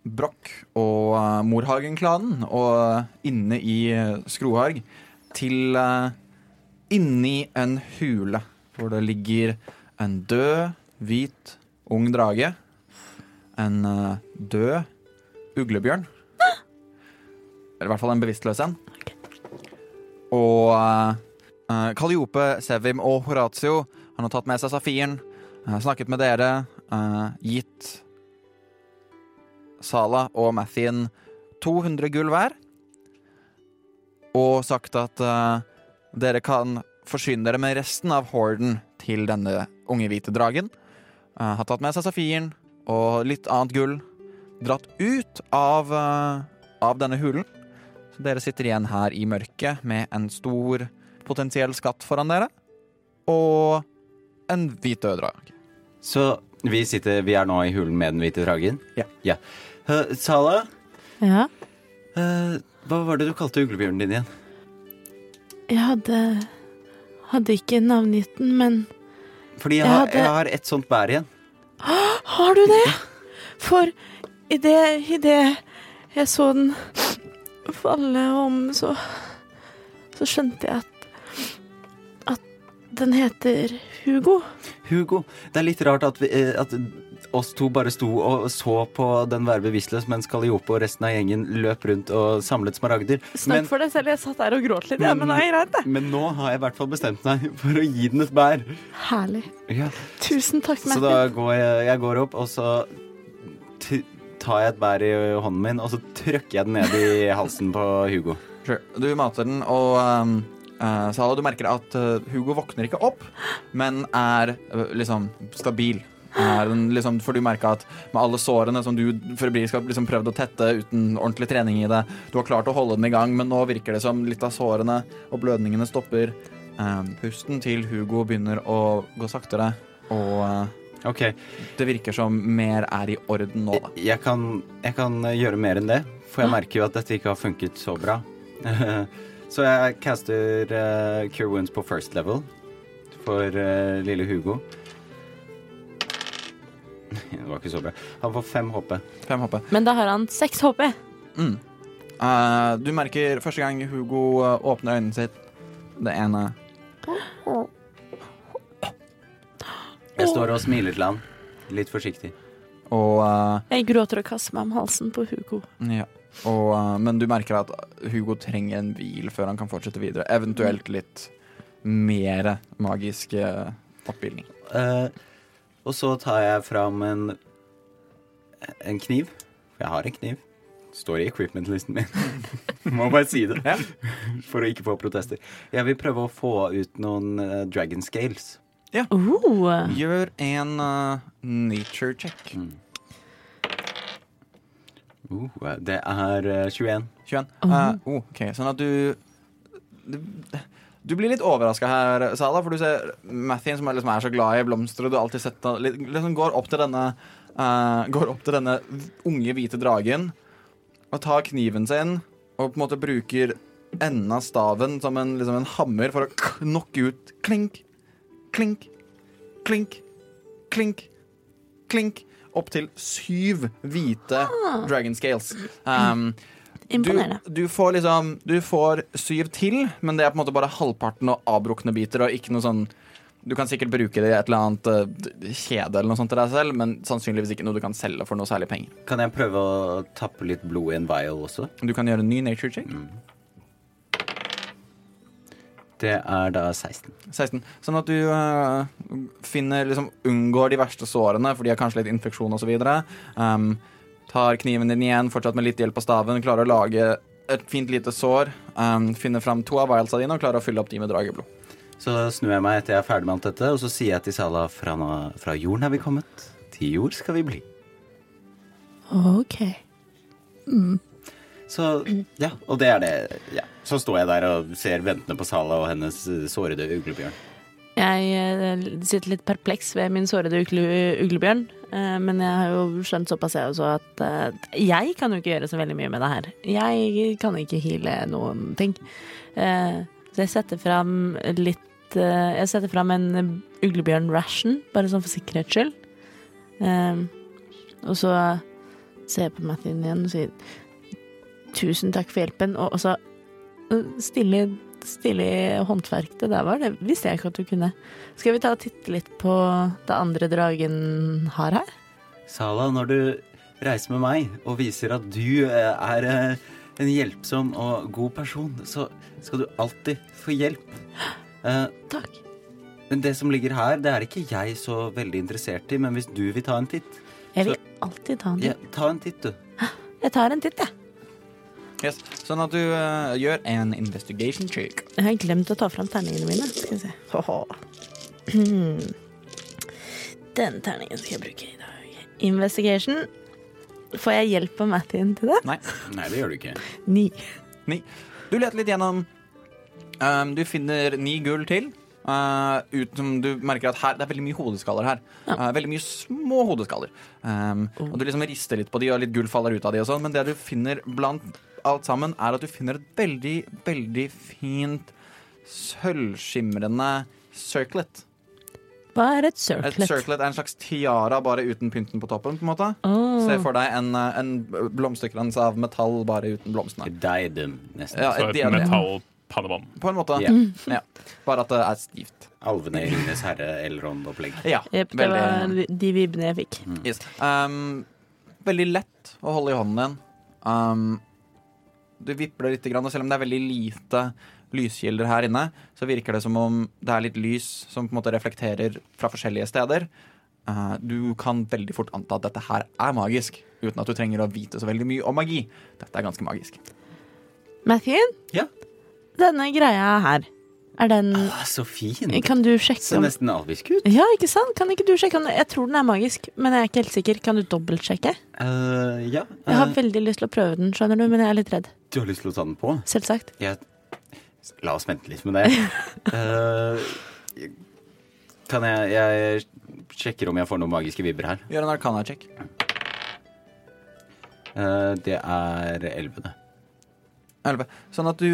Speaker 4: Broch og uh, Morhagen-klanen og inne i uh, Skroharg til uh, inni en hule hvor det ligger en død, hvit, ung drage. En uh, død uglebjørn. [gasps] Eller i hvert fall en bevisstløs en. Og uh, Kaliope, Sevim og Horatio han har tatt med seg Safiren, snakket med dere, gitt Sala og Mathien 200 gull hver, og sagt at uh, dere kan forsyne dere med resten av horden til denne unge hvite dragen. Uh, har tatt med seg Safiren og litt annet gull, dratt ut av, uh, av denne hulen. Så dere sitter igjen her i mørket med en stor potensiell skatt foran dere, og en hvit død drag.
Speaker 1: Så vi, sitter, vi er nå i hulen med den hvite dragen?
Speaker 4: Ja.
Speaker 1: Eh, Sala,
Speaker 3: Ja,
Speaker 1: Uh, hva var det du kalte uglebjørnen din igjen?
Speaker 3: jeg hadde Hadde ikke navngitt den, men
Speaker 1: Fordi jeg
Speaker 3: Jeg
Speaker 1: har,
Speaker 3: hadde-
Speaker 1: jeg har et sånt bær igjen. [gasps]
Speaker 3: Har du det? For i det, det jeg så den falle om, så Så skjønte jeg at At den heter Hugo.
Speaker 1: Hugo, det er litt rart at, vi, eh, at oss to bare sto og så på den være bevisstløs, mens Kaliope og resten av gjengen løp rundt og samlet smaragder.
Speaker 3: Snakk
Speaker 1: Men,
Speaker 3: for deg selv, jeg satt der og gråt litt. Ja, men det er greit, det.
Speaker 1: men nå har jeg i hvert fall bestemt meg for å gi den et bær.
Speaker 3: Herlig.
Speaker 1: Ja.
Speaker 3: Tusen takk,
Speaker 1: Så da går jeg, jeg går opp, og så t tar jeg et bær i hånden min, og så trykker jeg den ned i halsen på Hugo.
Speaker 4: Sure. Du mater den, og um, eh, Sala, du merker at uh, Hugo våkner ikke opp, men er uh, liksom stabil. Er den, liksom, for du merker at med alle sårene som du febrilsk har liksom prøvd å tette uten ordentlig trening i det, du har klart å holde den i gang, men nå virker det som litt av sårene og blødningene stopper. Pusten til Hugo begynner å gå saktere, og eh,
Speaker 1: Ok,
Speaker 4: det virker som mer er i orden nå, da.
Speaker 1: jeg kan, jeg kan gjøre mer enn det, for jeg merker jo at dette ikke har funket så bra. [laughs] så jeg caster uh, Cure Wounds på first level for uh, lille Hugo. [laughs] Det var ikke så bra. Han får fem HP.
Speaker 4: Fem HP.
Speaker 3: Men da har han seks HP.
Speaker 4: Mm. Uh, du merker første gang Hugo åpner øynene sitt Det ene
Speaker 1: Jeg står og smiler til han, litt forsiktig.
Speaker 4: Og,
Speaker 3: Jeg gråter og kaster meg om halsen på Hugo.
Speaker 4: ja. Og eh, Men du merker at Hugo trenger en hvil før han kan fortsette videre. Eventuelt litt mer magisk oppbildning. oppbygning.
Speaker 1: Eh, og så tar jeg fram en, en kniv. Jeg har en kniv. Står i equipment-listen min. [laughs] Må bare si det.
Speaker 4: Ja.
Speaker 1: For å ikke få protester. Jeg vil prøve å få ut noen uh, dragon scales.
Speaker 3: Uh,
Speaker 4: Gjør en eh, nature check.
Speaker 1: Uh, det er eh, 21.
Speaker 4: 21. -huh. uh, ok, Sånn at du Du, du blir litt overraska her, Sala, for du ser Mathien, som er, liksom er så glad i blomster, og du har alltid sett liksom går opp til denne eh, Går opp til denne unge, hvite dragen og tar kniven sin og på en måte bruker enden av staven som en, liksom en hammer for å knokke ut klink, klink, klink, klink, klink. Opp til syv hvite dragon scales. Um,
Speaker 3: Imponerende.
Speaker 4: du, du får liksom Du får syv til, men det er på en måte bare halvparten og avbrukne biter, og ikke noe sånn Du kan sikkert bruke det i et eller annet eh, kjede eller noe sånt til deg selv, men sannsynligvis ikke noe du kan selge for noe særlig penger.
Speaker 1: Kan jeg prøve å tappe litt blod i en vial også?
Speaker 4: Du kan gjøre en ny nature check.
Speaker 1: Det er da 16.
Speaker 4: 16. Sånn at du uh, finner liksom unngår de verste sårene, for de har kanskje litt infeksjon osv. Um, tar kniven din igjen, fortsatt med litt hjelp av staven, klarer å lage et fint lite sår. Um, finner fram to av vialsa dine og klarer å fylle opp de med drageblod.
Speaker 1: Så snur jeg meg etter jeg er ferdig med alt dette, og så sier jeg til Sala fra, nå, fra jorden er vi kommet, til jord skal vi bli.
Speaker 3: OK.
Speaker 1: Så ja, og det er det. Ja. Så står jeg der og ser ventende på Sala og hennes eh, sårede uglebjørn.
Speaker 3: Jeg eh, sitter litt perpleks ved min sårede uglebjørn, eh, men jeg har jo skjønt såpass jeg også at jeg kan jo ikke gjøre så veldig mye med det her. Jeg kan ikke heale noen ting. Så jeg setter fram litt Jeg setter fram en uglebjørn ration, bare sånn for sikkerhets skyld. Og så ser jeg på Mathien igjen og sier tusen takk for hjelpen, og og så stille stilig håndverk det der var. Det visste jeg ikke at du kunne. Skal vi ta og titte litt på det andre dragen har her?
Speaker 1: Sala, når du reiser med meg og viser at du eh, er eh, en hjelpsom og god person, så skal du alltid få hjelp. Eh,
Speaker 3: Takk.
Speaker 1: Men det som ligger her, det er ikke jeg så veldig interessert i, men hvis du vil ta en titt,
Speaker 3: Jeg vil alltid ta en
Speaker 1: ja,
Speaker 3: titt.
Speaker 1: ta en titt, du.
Speaker 3: Jeg tar en titt, jeg.
Speaker 4: Yes. Sånn at du uh, gjør en investigation check.
Speaker 3: Jeg har glemt å ta fram terningene mine. Skal vi se. Haha. Hmm. Den terningen skal jeg bruke i dag. Investigation. Får jeg hjelp av Mathien til det?
Speaker 4: Nei.
Speaker 1: Nei, det gjør du ikke.
Speaker 3: Ni.
Speaker 4: Ni. Du leter litt gjennom um, Du finner ni gull til. Uh, uten du merker at her, det er veldig mye hodeskaller her. Uh, veldig mye små hodeskaller. Um, Og du liksom rister litt på de, og litt gull faller ut av de og sånn, men det du finner blant alt sammen, er at du finner et veldig, veldig fint sølvskimrende circlet.
Speaker 3: Hva er et
Speaker 4: Et
Speaker 3: circlet?
Speaker 4: circlet er en slags tiara, bare uten pynten på toppen. på en måte
Speaker 3: oh.
Speaker 4: Se for deg en, uh, en blomsterkrans av metall, bare uten blomstene.
Speaker 1: Diadem, nesten.
Speaker 4: Ja, et
Speaker 2: et metallpannebånd.
Speaker 4: På en måte.
Speaker 1: Ja.
Speaker 4: Ja. Bare at det er stivt.
Speaker 1: Alvene i Ringenes herre, Elrond-opplegg.
Speaker 4: Ja,
Speaker 3: yep, det var de vibbene jeg fikk.
Speaker 4: yes. um, veldig lett å holde i hånden din. Um, du vipler litt, og selv om det er veldig lite lyskilder her inne, så virker det som om det er litt lys som på en måte reflekterer fra forskjellige steder. Uh, du kan veldig fort anta at dette her er magisk, uten at du trenger å vite så veldig mye om magi. Dette er ganske magisk.
Speaker 3: Mathien,
Speaker 1: Ja.
Speaker 3: denne greia her, er den
Speaker 1: Ah, så fin!
Speaker 3: Kan du sjekke
Speaker 1: Ser
Speaker 3: Så
Speaker 1: nesten alvisk ut.
Speaker 3: Ja, ikke sant? Kan ikke du sjekke om Jeg tror den er magisk, men jeg er ikke helt sikker. Kan du dobbeltsjekke?
Speaker 1: Uh, ja.
Speaker 3: Jeg har
Speaker 1: eh,
Speaker 3: veldig lyst til å prøve den, skjønner du, men jeg er litt redd.
Speaker 1: du har lyst til å ta den på?
Speaker 3: Selvsagt.
Speaker 1: Jeg, la oss vente litt med det. uh, [laughs] kan jeg Jeg sjekker om jeg får noen magiske vibber her.
Speaker 4: Gjør en arkana-sjekk.
Speaker 1: Eh, det er elleve, det.
Speaker 4: 11. Sånn at du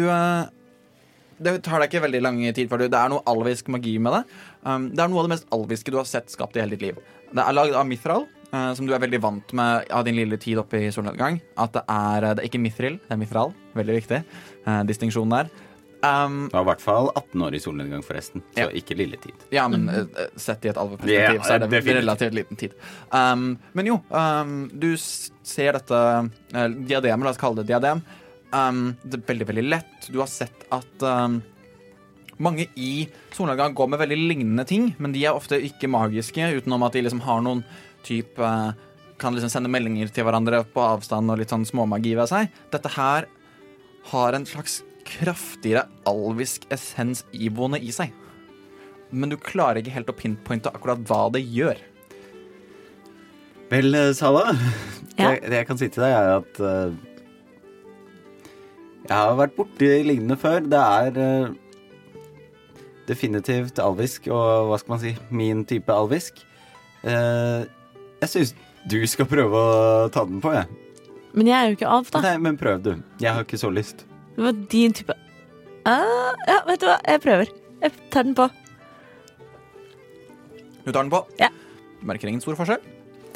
Speaker 4: Det tar deg ikke veldig lang tid før du Det er noe alvisk magi med det. Um, det er noe av det mest alviske du har sett skapt i hele ditt liv. Det er lagd av mithril, uh, som du er veldig vant med av din lille tid oppe i solnedgang. At det er, det er ikke mithril, det er mithral. Veldig viktig. Uh, distinksjon der. Um,
Speaker 1: du var i hvert fall 18 år i solnedgang, forresten. Så
Speaker 4: Ja.
Speaker 1: ikke lille tid.
Speaker 4: ja, men uh, sett i et alveperspektiv,
Speaker 1: yeah,
Speaker 4: så er det
Speaker 1: definitivt.
Speaker 4: relativt liten tid. Um, men jo, um, du ser dette uh, diademet, la oss kalle det diadem. Um, det er veldig, veldig lett. Du har sett at um, mange i solnedgang går med veldig lignende ting, men de er ofte ikke magiske, utenom at de liksom har noen type uh, Kan liksom sende meldinger til hverandre på avstand og litt sånn småmagi ved seg. Dette her har en slags kraftigere alvisk essens iboende i seg men du klarer ikke helt å pinpointe akkurat hva det gjør.
Speaker 1: Vel, eh, Sala.
Speaker 3: Ja.
Speaker 1: Det, det jeg kan si til deg, er at eh, Jeg har vært borti lignende før. Det er uh, definitivt alvisk, og hva skal man si, min type alvisk. Uh, jeg syns du skal prøve å ta den på, jeg.
Speaker 3: Men jeg er jo ikke alv, da.
Speaker 1: Nei, men prøv, du. Jeg har ikke så lyst.
Speaker 3: Det var din type ah, Ja, vet du hva, jeg prøver. Jeg tar den på.
Speaker 4: Du tar den på.
Speaker 3: Ja.
Speaker 4: Du merker ingen stor forskjell.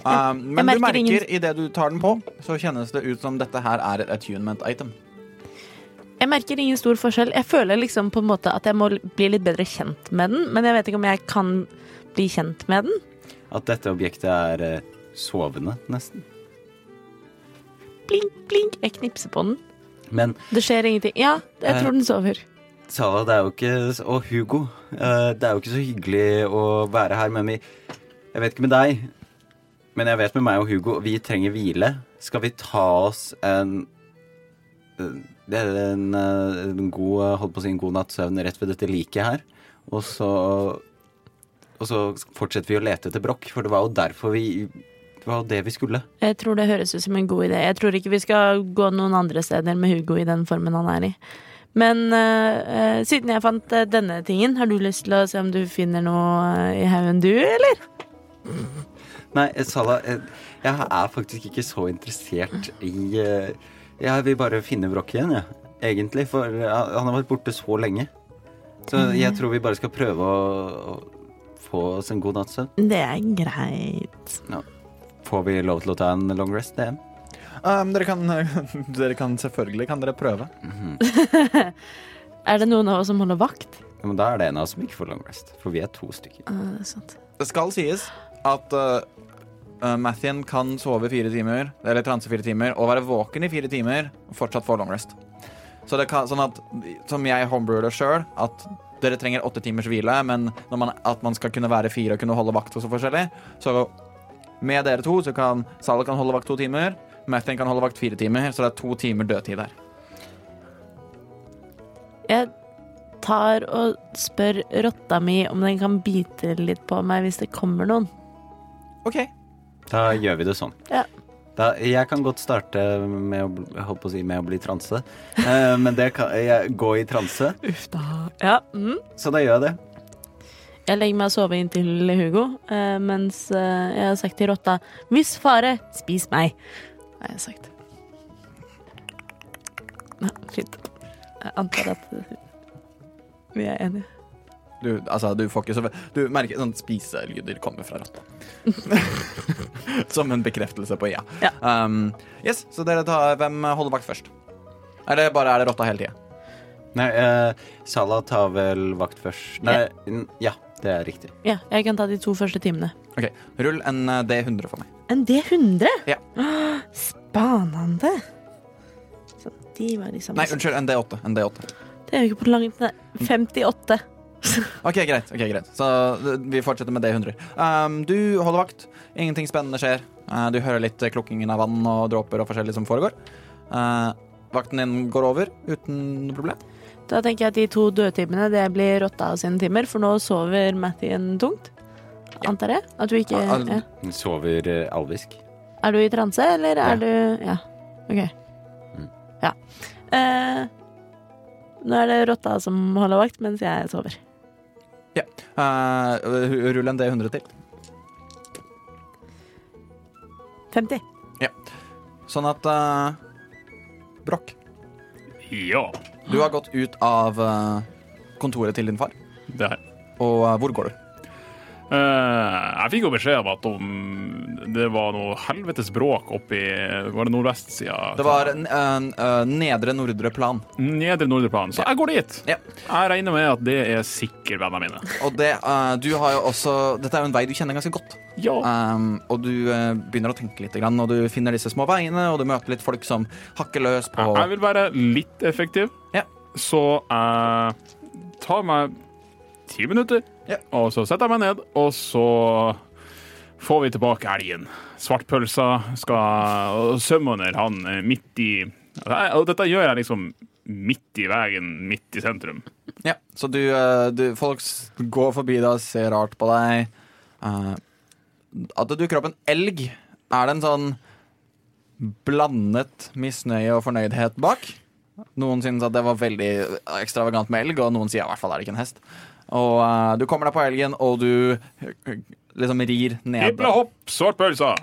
Speaker 4: Um, men
Speaker 3: merker
Speaker 4: du merker
Speaker 3: ingen-
Speaker 4: idet du tar den på, så kjennes det ut som dette her er et attunement item.
Speaker 3: Jeg merker ingen stor forskjell. Jeg føler liksom på en måte at jeg må bli litt bedre kjent med den, men jeg vet ikke om jeg kan bli kjent med den.
Speaker 1: At dette objektet er eh, sovende, nesten.
Speaker 3: Blink, blink. Jeg knipser på den.
Speaker 1: Men
Speaker 3: Det skjer ingenting. Ja, jeg
Speaker 1: Eh,
Speaker 3: tror den sover.
Speaker 1: Sala, det er jo ikke Og Hugo. eh, Det er jo ikke så hyggelig å være her, men vi Jeg vet ikke med deg, men jeg vet med meg og Hugo, vi trenger hvile. Skal vi ta oss en Det er en, eh, en god Holdt på å si en god natts søvn rett ved dette liket her. Og så Og så fortsetter vi å lete etter Brokk, for det var jo derfor vi Det var jo det vi skulle.
Speaker 3: Jeg tror det høres ut som en god idé. Jeg tror ikke vi skal gå noen andre steder med Hugo i den formen han er i. Men eh, eh, siden jeg fant eh, denne tingen, har du lyst til å se om du finner noe eh, i haugen du, eller?
Speaker 1: Nei, eh, Sala, eh, jeg er faktisk ikke så interessert i eh, Jeg vil bare finne Brokk igjen, jeg. Egentlig. For han har vært borte så lenge. Så jeg tror vi bare skal prøve å, å få oss en god natts søvn.
Speaker 3: Det er greit.
Speaker 1: Får vi lov til å ta en long rest, DM?
Speaker 4: Um, dere, kan, [laughs] dere kan selvfølgelig kan dere prøve. [laughs]
Speaker 3: Er det noen av oss som holder vakt?
Speaker 1: Ja, men da er det en av oss som ikke får long rest. For vi er to stykker.
Speaker 3: Uh, det er sant.
Speaker 4: Det skal sies at uh, uh, Mathien kan sove fire timer, eller transe fire timer, og være våken i fire timer og fortsatt få long rest. Så det kan, sånn at, som jeg homebrewer det sjøl, at dere trenger åtte timers hvile, men når man, at man skal kunne være fire og kunne holde vakt og så forskjellig, så med dere to så kan Sala kan holde vakt to timer, Mathien kan holde vakt fire timer, så det er to timer dødtid der.
Speaker 3: Jeg tar og spør rotta mi om den kan bite litt på meg hvis det kommer noen.
Speaker 4: OK.
Speaker 1: Da gjør vi det sånn.
Speaker 3: Ja.
Speaker 1: Da, jeg kan godt starte med å, å si, med å bli transe. Eh, men det kan jeg gå i transe,
Speaker 3: Uff da. Ja. Mm.
Speaker 1: så da gjør jeg det.
Speaker 3: Jeg legger meg og sover inntil Hugo, eh, mens eh, jeg har sagt til rotta Hvis fare, spis meg. Har jeg sagt. Ja, fint. Jeg antar at vi er enige.
Speaker 4: Du, altså, du får ikke så Du merker sånn spiselyder kommer fra rotta. [laughs] Som en bekreftelse på ja.
Speaker 3: Ja.
Speaker 4: Um, yes, så dere tar Hvem holder vakt først? Eller bare er det rotta hele tida?
Speaker 1: Nei, uh, Salah tar vel vakt først. Nei, n- ja, det er riktig.
Speaker 3: Ja, jeg kan ta de to første timene.
Speaker 4: OK, rull en eh, D100 for meg.
Speaker 3: En D100?
Speaker 4: Ja. [gasps]
Speaker 3: Spanende. Så de var liksom.
Speaker 4: Nei, unnskyld, en D8. En D8.
Speaker 3: Det er jo ikke på langt ned. 58.
Speaker 4: OK, greit. ok, greit Så eh, vi fortsetter med det 100. Um, du holder vakt. Ingenting spennende skjer. Uh, du hører litt klukkingen av vann og dråper og forskjellig som foregår. Uh, vakten din går over uten noe problem.
Speaker 3: Da tenker jeg at de to dødtimene det blir rotta sine timer, for nå sover Mathien tungt. Antar jeg? At du ikke
Speaker 4: Ja, al-
Speaker 3: ja.
Speaker 1: Sover eh, alvisk.
Speaker 3: Er du i transe, eller er
Speaker 1: Ja.
Speaker 3: du Ja. OK.
Speaker 1: Mm.
Speaker 3: Ja. Uh, nå er det rotta som holder vakt, mens jeg sover.
Speaker 4: Uh, rull en D100 til.
Speaker 3: 50.
Speaker 4: Sånn at uh, Brokk,
Speaker 2: Ja,
Speaker 4: du har gått ut av uh, kontoret til din far.
Speaker 2: det her.
Speaker 4: Og uh, hvor går du?
Speaker 2: Eh, jeg fikk jo beskjed om at det var noe helvetes bråk oppi Var det nordvestsida?
Speaker 4: Det var nedre nordre plan.
Speaker 2: Nedre nordre plan. Så jeg går dit.
Speaker 4: Ja.
Speaker 2: Jeg regner med at det er sikkert vennene mine.
Speaker 4: Og det, uh, du har jo også Dette er jo en vei du kjenner ganske godt.
Speaker 2: Ja.
Speaker 4: Um, og du begynner å tenke litt, grann, og du finner disse små veiene, og du møter litt folk som hakker løs på
Speaker 2: Jeg vil være litt effektiv,
Speaker 4: Ja.
Speaker 2: så jeg tar meg ti minutter,
Speaker 4: Ja.
Speaker 2: og så setter jeg meg ned, og så får vi tilbake elgen. Svartpølsa skal sømmer han eh, midt i Og dette gjør jeg liksom midt i veien, midt i sentrum.
Speaker 4: Ja, så du, uh, du Folk går forbi deg og ser rart på deg. Uh, at det dukker opp en elg er det en sånn blandet misnøye og fornøydhet bak. Noen synes at det var veldig ekstravagant med elg, og noen sier i hvert fall er det ikke en hest. Og uh, du kommer deg på elgen, og du eh, liksom rir ned.
Speaker 2: Hiple hopp, svartpølsa.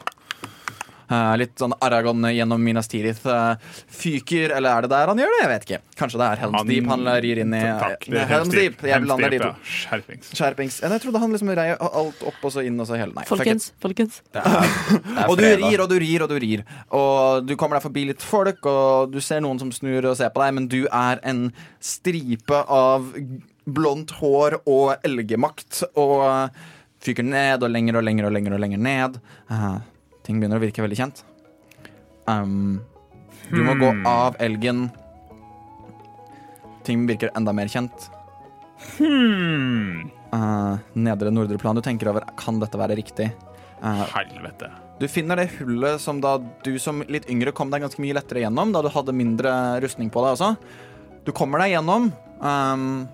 Speaker 4: Uh, litt sånn Aragon gjennom Minas Tirith uh, fyker, eller er det der han gjør det? Jeg vet ikke. Kanskje det er Helms Deep han rir inn i
Speaker 2: Takk.
Speaker 4: Nei, Helms Deep. To.
Speaker 2: ja. Skjerpings.
Speaker 4: Skjerpings. Ja, Jeg trodde han liksom rei alt opp og så inn og så hele Nei.
Speaker 3: Folkens, folkens.
Speaker 1: Det er, det er
Speaker 4: Og du rir og du rir og du rir. Og du kommer deg forbi litt folk, og du ser noen som snur og ser på deg, men du er en stripe av blondt hår og elgemakt og fyker ned og lenger og lenger og lenger og lenger ned. Uh, ting begynner å virke veldig kjent. Um, du må gå av elgen. Ting virker enda mer kjent.
Speaker 2: Hmm.
Speaker 4: Uh, nedre nordre plan. Du tenker over kan dette være riktig. Uh,
Speaker 2: Helvete.
Speaker 4: Du finner det hullet som da du som litt yngre kom deg ganske mye lettere gjennom, da du hadde mindre rustning på deg også. Du kommer deg gjennom ehm,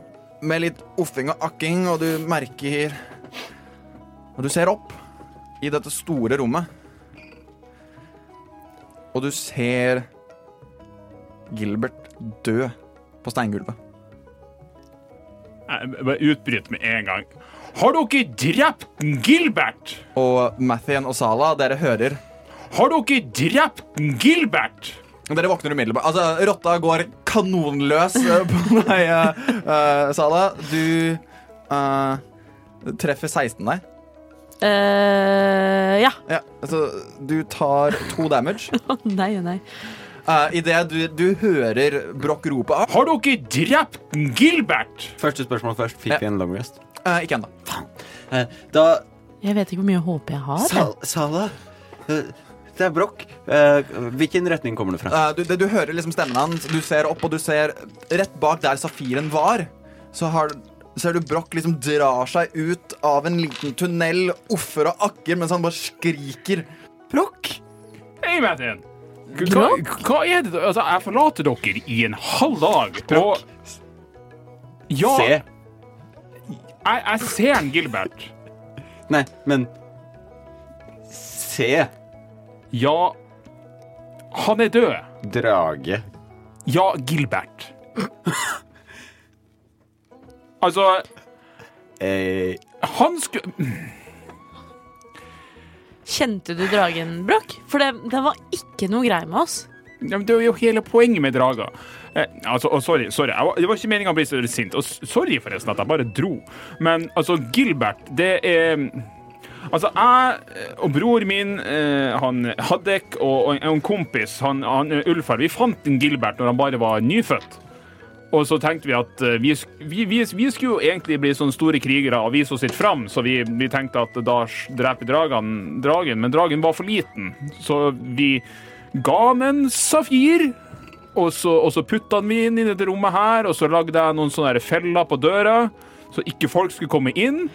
Speaker 4: med litt offing og akking, og du merker Og du ser opp i dette store rommet. Og du ser Gilbert dø på steingulvet.
Speaker 2: Jeg bare utbryter med en gang. Har dere drept Gilbert?
Speaker 4: Og Mathien og Sala, dere hører
Speaker 2: Har dere drept Gilbert?
Speaker 4: Dere våkner umiddelbart. Altså, rotta går kanonløs eh, på [laughs] deg, eh, eh, Sala. Du uh, treffer 16 deg.
Speaker 3: Uh, ja.
Speaker 4: Ja, altså, du tar to damage. [laughs]
Speaker 3: Å nei, nei.
Speaker 4: Uh, Idet du, du hører Broch rope av
Speaker 2: Har dere drept Gilbert?
Speaker 1: Første spørsmål først. Fikk
Speaker 4: Ja.
Speaker 1: vi en long rest?
Speaker 4: Uh, Ikke ennå.
Speaker 1: Eh, Da
Speaker 3: Jeg vet ikke hvor mye håp jeg har.
Speaker 1: Sal Sala Det er Broch. Eh, Hvilken retning kommer det fra?
Speaker 4: Eh, du, det- du hører liksom stemmen hans. Du ser opp, og du ser rett bak der safiren var. Så har, ser du Broch liksom drar seg ut av en liten tunnel, offer og akker, mens han bare skriker.
Speaker 1: Broch!
Speaker 2: Hei, Martin. Hva, hva er det Altså, jeg forlater dere i en halv dag, Broch. Ja,
Speaker 1: Se.
Speaker 2: jeg, jeg ser en Gilbert.
Speaker 1: Nei, men Se.
Speaker 2: Ja, han er død.
Speaker 1: Drage.
Speaker 2: Ja, Gilbert. [laughs] altså,
Speaker 1: Eh,
Speaker 2: han skulle
Speaker 3: Kjente du dragen, Broch? For det, det, var ikke noe grei med oss.
Speaker 2: ja, men Det er jo hele poenget med drager. Eh, altså, og sorry, sorry. Jeg var, det var ikke meninga å bli så sint. Og sorry forresten at jeg bare dro. Men altså, Gilbert, det er Altså, jeg og bror min, eh, han Haddek, og, en kompis, han, han Ulfar, vi fant en Gilbert når han bare var nyfødt. Og så tenkte vi at eh, vi, vi, vi, vi skulle jo egentlig bli sånne store krigere og vise oss litt fram, så vi, tenkte at da dreper dragen, dragen, men dragen var for liten. Så vi ga han en safir, og så, og så putta han inn i dette rommet her, og så lagde jeg noen sånne feller på døra, så ikke folk skulle komme inn.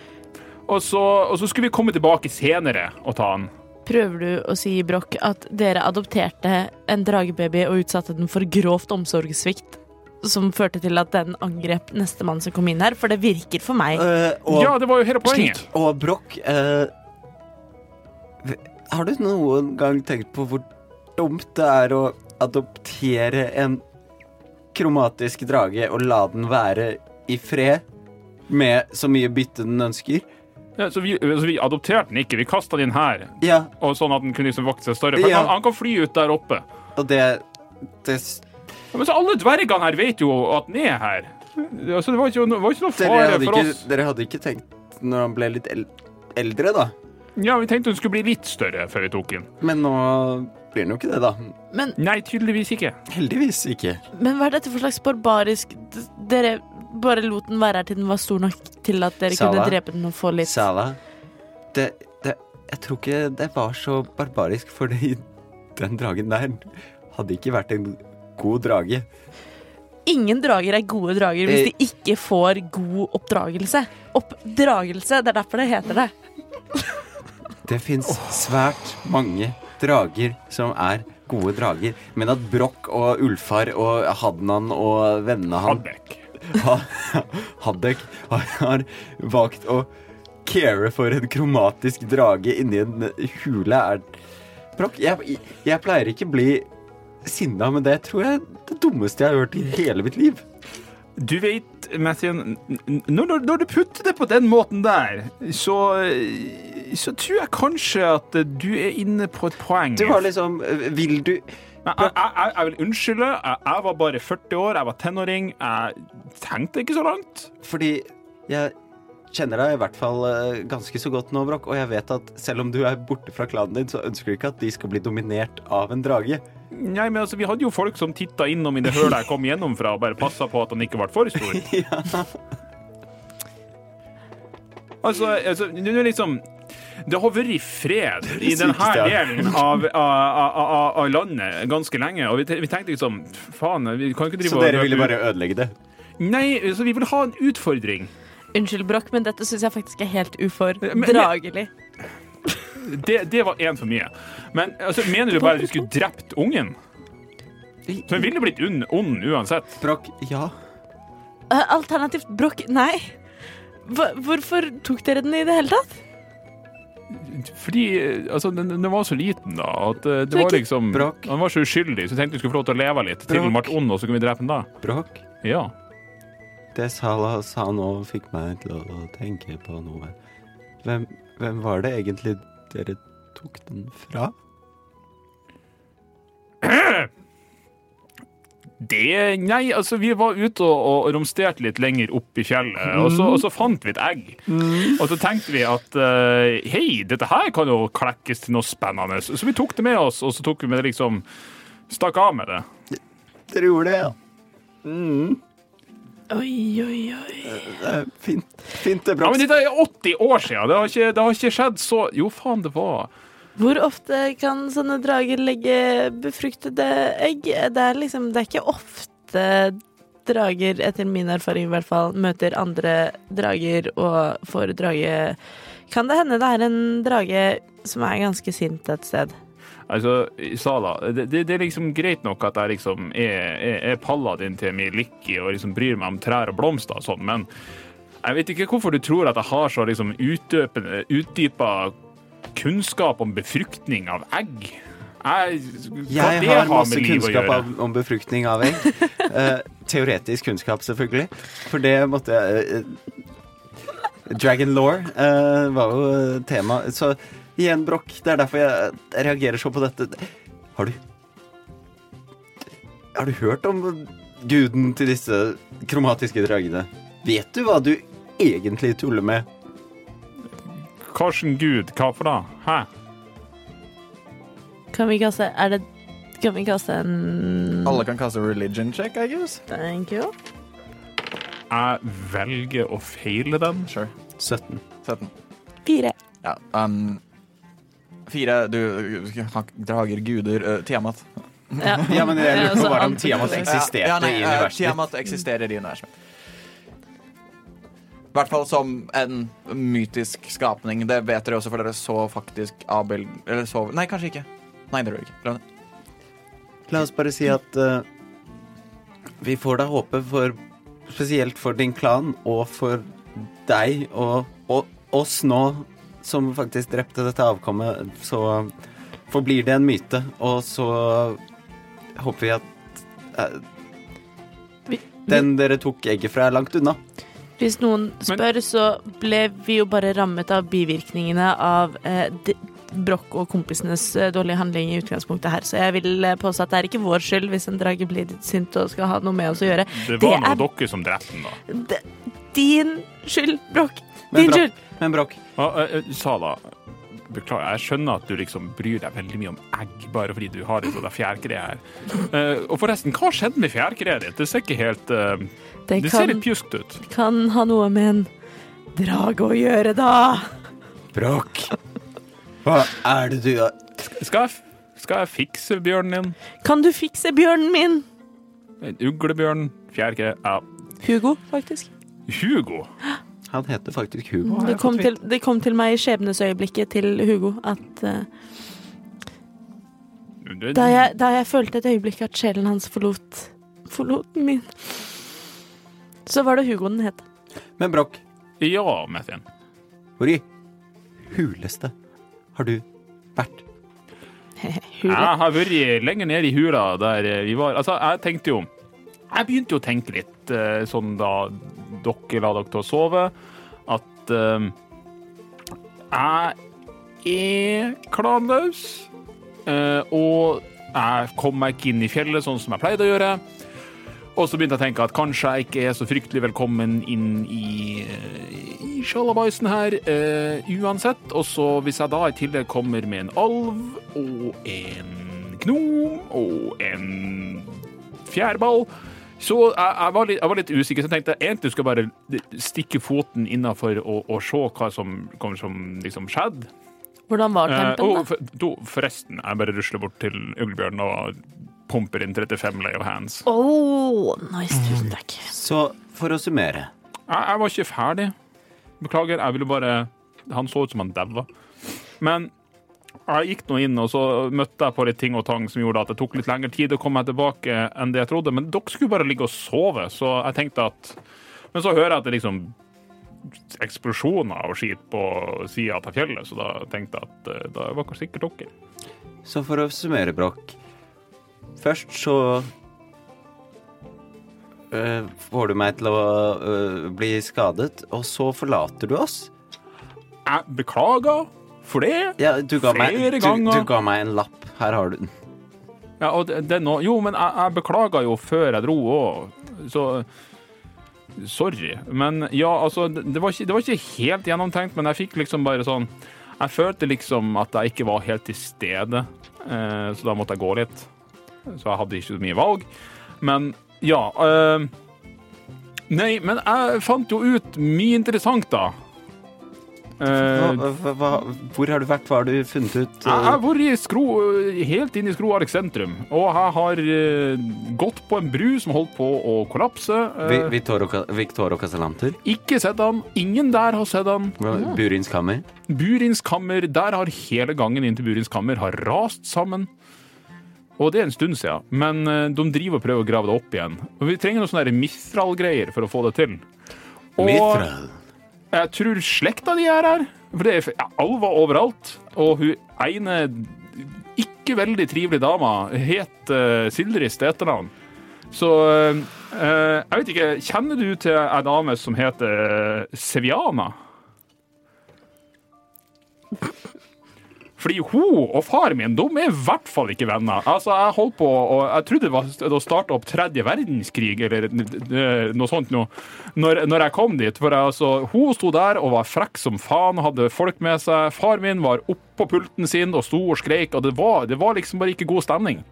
Speaker 2: Og så, og så skulle vi komme tilbake senere og ta han.
Speaker 3: Prøver du å si, Broch, at dere adopterte en dragebaby og utsatte den for grovt omsorgssvikt? Som førte til at den angrep nestemann som kom inn her? For det virker for meg.
Speaker 1: Uh, og,
Speaker 2: Ja, det var jo hele poenget.
Speaker 1: slik, og Broch uh, Har du noen gang tenkt på hvor dumt det er å adoptere en kromatisk drage og la den være i fred med så mye bytte den ønsker?
Speaker 2: Ja, så, vi, så vi adopterte den ikke, vi kasta den her.
Speaker 1: Ja,
Speaker 2: Og sånn at den kunne liksom vokse seg større. For
Speaker 1: Ja.
Speaker 2: han, han kan fly ut der oppe.
Speaker 1: og det, det
Speaker 2: Ja, Men så alle dvergene her vet jo at den er her. Altså, det var ikke, det var ikke noe
Speaker 1: dere,
Speaker 2: fare
Speaker 1: hadde
Speaker 2: for
Speaker 1: ikke,
Speaker 2: oss.
Speaker 1: dere hadde ikke tenkt når han ble litt el eldre, da?
Speaker 2: Ja, Vi tenkte hun skulle bli litt større før vi tok den.
Speaker 1: Men nå blir den jo ikke det, da.
Speaker 3: Men,
Speaker 2: Nei, tydeligvis ikke.
Speaker 1: Heldigvis ikke.
Speaker 3: men hva er dette for slags barbarisk D- Dere bare lot den være her til den var stor nok til at dere
Speaker 1: Sala?
Speaker 3: kunne drepe den og få litt
Speaker 1: Sala, det, det, jeg tror ikke det var så barbarisk, fordi den dragen der hadde ikke vært en god drage.
Speaker 3: Ingen drager er gode drager hvis
Speaker 1: Eh.
Speaker 3: de ikke får god oppdragelse. Oppdragelse, det er derfor det heter det. [laughs]
Speaker 1: Det fins svært mange drager som er gode drager, men at Broch og Ulfar og Hadnan og vennene han
Speaker 2: Haddek.
Speaker 1: Ha- Haddek har, valgt å care for en kromatisk drage inni en hule, er Brokk, jeg, jeg pleier ikke bli sinna, men det tror jeg er det dummeste jeg har hørt i hele mitt liv.
Speaker 2: Du vet, Mathien, når, når du putter det på den måten der, så, så tror jeg kanskje at du er inne på et poeng.
Speaker 1: Du var liksom Vil du
Speaker 2: Jeg, jeg, jeg, vil unnskylde. Jeg, jeg var bare 40 år, jeg var tenåring. Jeg tenkte ikke så langt.
Speaker 1: Fordi jeg kjenner deg i hvert fall eh, ganske så godt nå, Broch, og jeg vet at selv om du er borte fra klanen din, så ønsker du ikke at de skal bli dominert av en drage.
Speaker 2: Nei, men altså, Vi hadde jo folk som titta innom i det hølet jeg kom gjennom fra, og bare passa på at han ikke ble for stor. [laughs] Altså, altså er liksom Det har vært fred i denne delen av, av, av, av- av landet ganske lenge, og vi, vi tenkte liksom Faen, vi kan ikke drive
Speaker 1: Så dere ville bare ødelegge det?
Speaker 2: Nei, så vi vil ha en utfordring.
Speaker 3: Unnskyld, Brokk, men dette syns jeg faktisk er helt ufordragelig.
Speaker 2: Det, det var én for mye. Men altså, mener du bare at vi skulle drept ungen? Så hun ville blitt ond, uansett.
Speaker 1: Brokk, ja.
Speaker 3: Eh, Alternativt Brokk, nei. Hvorfor tok dere den i det hele tatt?
Speaker 2: Fordi eh, altså, den, den var så liten, da. At eh, det var liksom
Speaker 1: Bråk.
Speaker 2: Han var så uskyldig, så jeg tenkte vi skulle få lov til å leve litt til
Speaker 1: Bråk.
Speaker 2: han ble ond, og så kunne vi drepe han da.
Speaker 1: Brokk,
Speaker 2: Ja.
Speaker 1: det Salah sa nå, fikk meg til å tenke på noe. Hvem, hvem var det egentlig dere tok den fra? [clears throat]
Speaker 2: Det Nei, altså, vi var ute og, og romsterte litt lenger opp i fjellet, og, så, og så fant vi et egg. Og så tenkte vi at uh, hei, dette her kan jo klekkes til noe spennende. Så vi tok det med oss, og så tok vi med det liksom Stakk av med det.
Speaker 1: Dere gjorde det, ja. Mm,
Speaker 3: Oi, oi, oi.
Speaker 1: det er fint. Fint, det,
Speaker 2: Ja, men Dette er 80 år siden. Det har ikke, det har ikke skjedd så Jo, faen, det var
Speaker 3: Hvor ofte kan sånne drager legge befruktede egg? Det er liksom Det er ikke ofte drager, etter min erfaring i hvert fall, møter andre drager og får drage Kan det hende det er en drage som er ganske sint et sted?
Speaker 2: Altså, Sala, det, det, er liksom greit nok at jeg liksom er, er, er paladin til Miliki og liksom bryr meg om trær og blomster og sånn, men jeg vet ikke hvorfor du tror at jeg har så liksom utdypa kunnskap om befruktning av egg. Jeg,
Speaker 1: Jeg har masse kunnskap om befruktning av egg. Uh, [laughs] teoretisk kunnskap, selvfølgelig. For det måtte jeg uh, Dragon law uh, var jo tema. Så igjen, Brokk, det er derfor jeg reagerer så på dette. Har du Har du hørt om guden til disse kromatiske dragene? Vet du hva du egentlig tuller med?
Speaker 2: Karsten Gud, hva for da? Hæ?
Speaker 3: Kan vi kaste Er det Kan vi kaste en
Speaker 4: Alle kan kaste religion check, I guess.
Speaker 3: Thank you.
Speaker 2: Jeg velger å feile den.
Speaker 4: Sure.
Speaker 1: 17.
Speaker 4: 17.
Speaker 3: Fire.
Speaker 4: Ja. Um, fire du, drager, guder, uh, Tiamat.
Speaker 3: Ja,
Speaker 1: Ja, men jeg lurer på
Speaker 3: alt-
Speaker 1: Tiamat eksisterte
Speaker 4: Ja, nei,
Speaker 1: i universet.
Speaker 4: Tiamat eksisterer i universet. I hvert fall som en mytisk skapning. Det vet dere også, for dere så faktisk Abel Eller så Nei, kanskje ikke. Nei, det gjør dere ikke.
Speaker 1: La oss bare si at uh, vi får da håpe for Spesielt for din klan og for deg og, og oss nå som faktisk drepte dette avkommet, så forblir det en myte. Og så håper vi at
Speaker 3: Vi-
Speaker 1: den dere tok egget fra, er langt unna.
Speaker 3: Hvis noen spør, så ble vi jo bare rammet av bivirkningene av eh, de- Brokk og kompisenes eh, dårlige handling i utgangspunktet her. Så jeg vil eh, påstå at det er ikke vår skyld hvis en drage blir litt sint og skal ha noe med oss å gjøre.
Speaker 2: Det var nå
Speaker 3: er-
Speaker 2: dere som drepte den, da.
Speaker 3: Det, din skyld, Brokk. Din skyld.
Speaker 1: Men
Speaker 2: Ja, eh, eh, Sala, beklager, jeg skjønner at du liksom bryr deg veldig mye om egg, bare fordi du har et sånt fjærkre her. Eh, og forresten, hva skjedde med fjærkreet ditt? Det ser ikke helt eh,
Speaker 3: Det
Speaker 2: kan, ser litt pjuskt ut.
Speaker 3: kan ha noe med en drage å gjøre, da.
Speaker 1: Brokk, hva er det du gjør?
Speaker 2: Skal jeg, skal jeg fikse bjørnen din?
Speaker 3: Kan du fikse bjørnen min?
Speaker 2: En uglebjørn, fjærkre Ja.
Speaker 3: Hugo, faktisk.
Speaker 2: Hugo.
Speaker 1: Han heter faktisk Hugo.
Speaker 3: Det kom, til, det kom til meg i skjebnesøyeblikket til Hugo at
Speaker 2: uh,
Speaker 3: da, jeg, da jeg følte et øyeblikk at sjelen hans forlot Forlot min Så var det Hugo den het.
Speaker 1: Men Brokk,
Speaker 2: Ja, Mathien.
Speaker 1: hvor i huleste har du vært? [laughs]
Speaker 3: Hule.
Speaker 2: Jeg har vært lenger nede i hula der vi var. Altså, jeg tenkte jo Jeg begynte jo å tenke litt eh, sånn da dere la dere til å sove, at eh, jeg er klanløs. eh, og jeg kom meg ikke inn i fjellet sånn som jeg pleide å gjøre. Og så begynte jeg å tenke at kanskje jeg ikke er så fryktelig velkommen inn i, i sjalabaisen her uh, uansett. Og så hvis jeg da i tillegg kommer med en alv og en gnom og en fjærball så jeg, jeg, var litt, jeg var litt usikker, så jeg tenkte egentlig skulle jeg bare stikke foten innafor og, og se hva som, kommer som liksom skjedde.
Speaker 3: Hvordan var
Speaker 2: Eh, og for, do, forresten, jeg bare rusler bort til Uglebjørn og pumper inn 35 lay of hands.
Speaker 3: Oh, nice, tusen takk.
Speaker 1: Så for å summere.
Speaker 2: Jeg, jeg var ikke ferdig. Beklager, jeg ville bare Han så ut som han daua. Men jeg gikk nå inn, og så møtte jeg på litt ting og tang som gjorde at det tok litt lengre tid å komme meg tilbake enn det jeg trodde. Men dere skulle bare ligge og sove, så jeg tenkte at Men så hører jeg at det liksom eksplosjoner og skit på sida av fjellet, så da tenkte jeg at eh, da var kanskje sikkert dere.
Speaker 1: Så for å summere, Brokk. Først så øh, får du meg til å øh, bli skadet, og så forlater du oss.
Speaker 2: Jeg beklager for det.
Speaker 1: Ja, du ga, meg,
Speaker 2: Flere
Speaker 1: du,
Speaker 2: ganger.
Speaker 1: du ga meg en lapp. Her har du den.
Speaker 2: Ja, og det, det nå- jo, men jeg, jeg beklaga jo før jeg dro òg, så Sorry. Men ja, altså, det, det, var ikke, det var ikke helt gjennomtenkt, men jeg fikk liksom bare sånn Jeg følte liksom at jeg ikke var helt til stede, eh, så da måtte jeg gå litt. Så jeg hadde ikke så mye valg. Men ja eh, Nei, men jeg fant jo ut mye interessant, da. Uh,
Speaker 1: Hva, hva, hvor har du vært? Hva har du funnet ut?
Speaker 2: Jeg har vært i skro, helt inn i Skroark sentrum, og jeg har uh, gått på en bru som holdt på å kollapse.
Speaker 1: Vi- Victoro, Victoro Casalanter?
Speaker 2: ikke sett han. Ingen der har sett han.
Speaker 1: Burins kammer?
Speaker 2: Burins kammer, der har hele gangen inn til Burins kammer har rast sammen. Og det er en stund siden, men eh, de driver og prøver å grave det opp igjen. Og vi trenger noen sånne mithralgreier for å få det til. Og
Speaker 1: Mithral.
Speaker 2: jeg tror slekta di er her. For det er ja, alver overalt. Og hun ene ikke veldig trivelige dama het uh, Sildris til etternavn. Så eh, eh, jeg vet ikke Kjenner du til ei dame som heter eh, Seviana? Fordi hun og far min de er i hvert fall ikke venner. Altså, Jeg holdt på, og jeg trodde det var å starte opp tredje verdenskrig eller eh, noe sånt nå, når, når jeg kom dit. For jeg, altså, Hun sto der og var frekk som faen og hadde folk med seg. Far min var oppå pulten sin og sto og skreik, og det var, det var liksom bare ikke god stemning.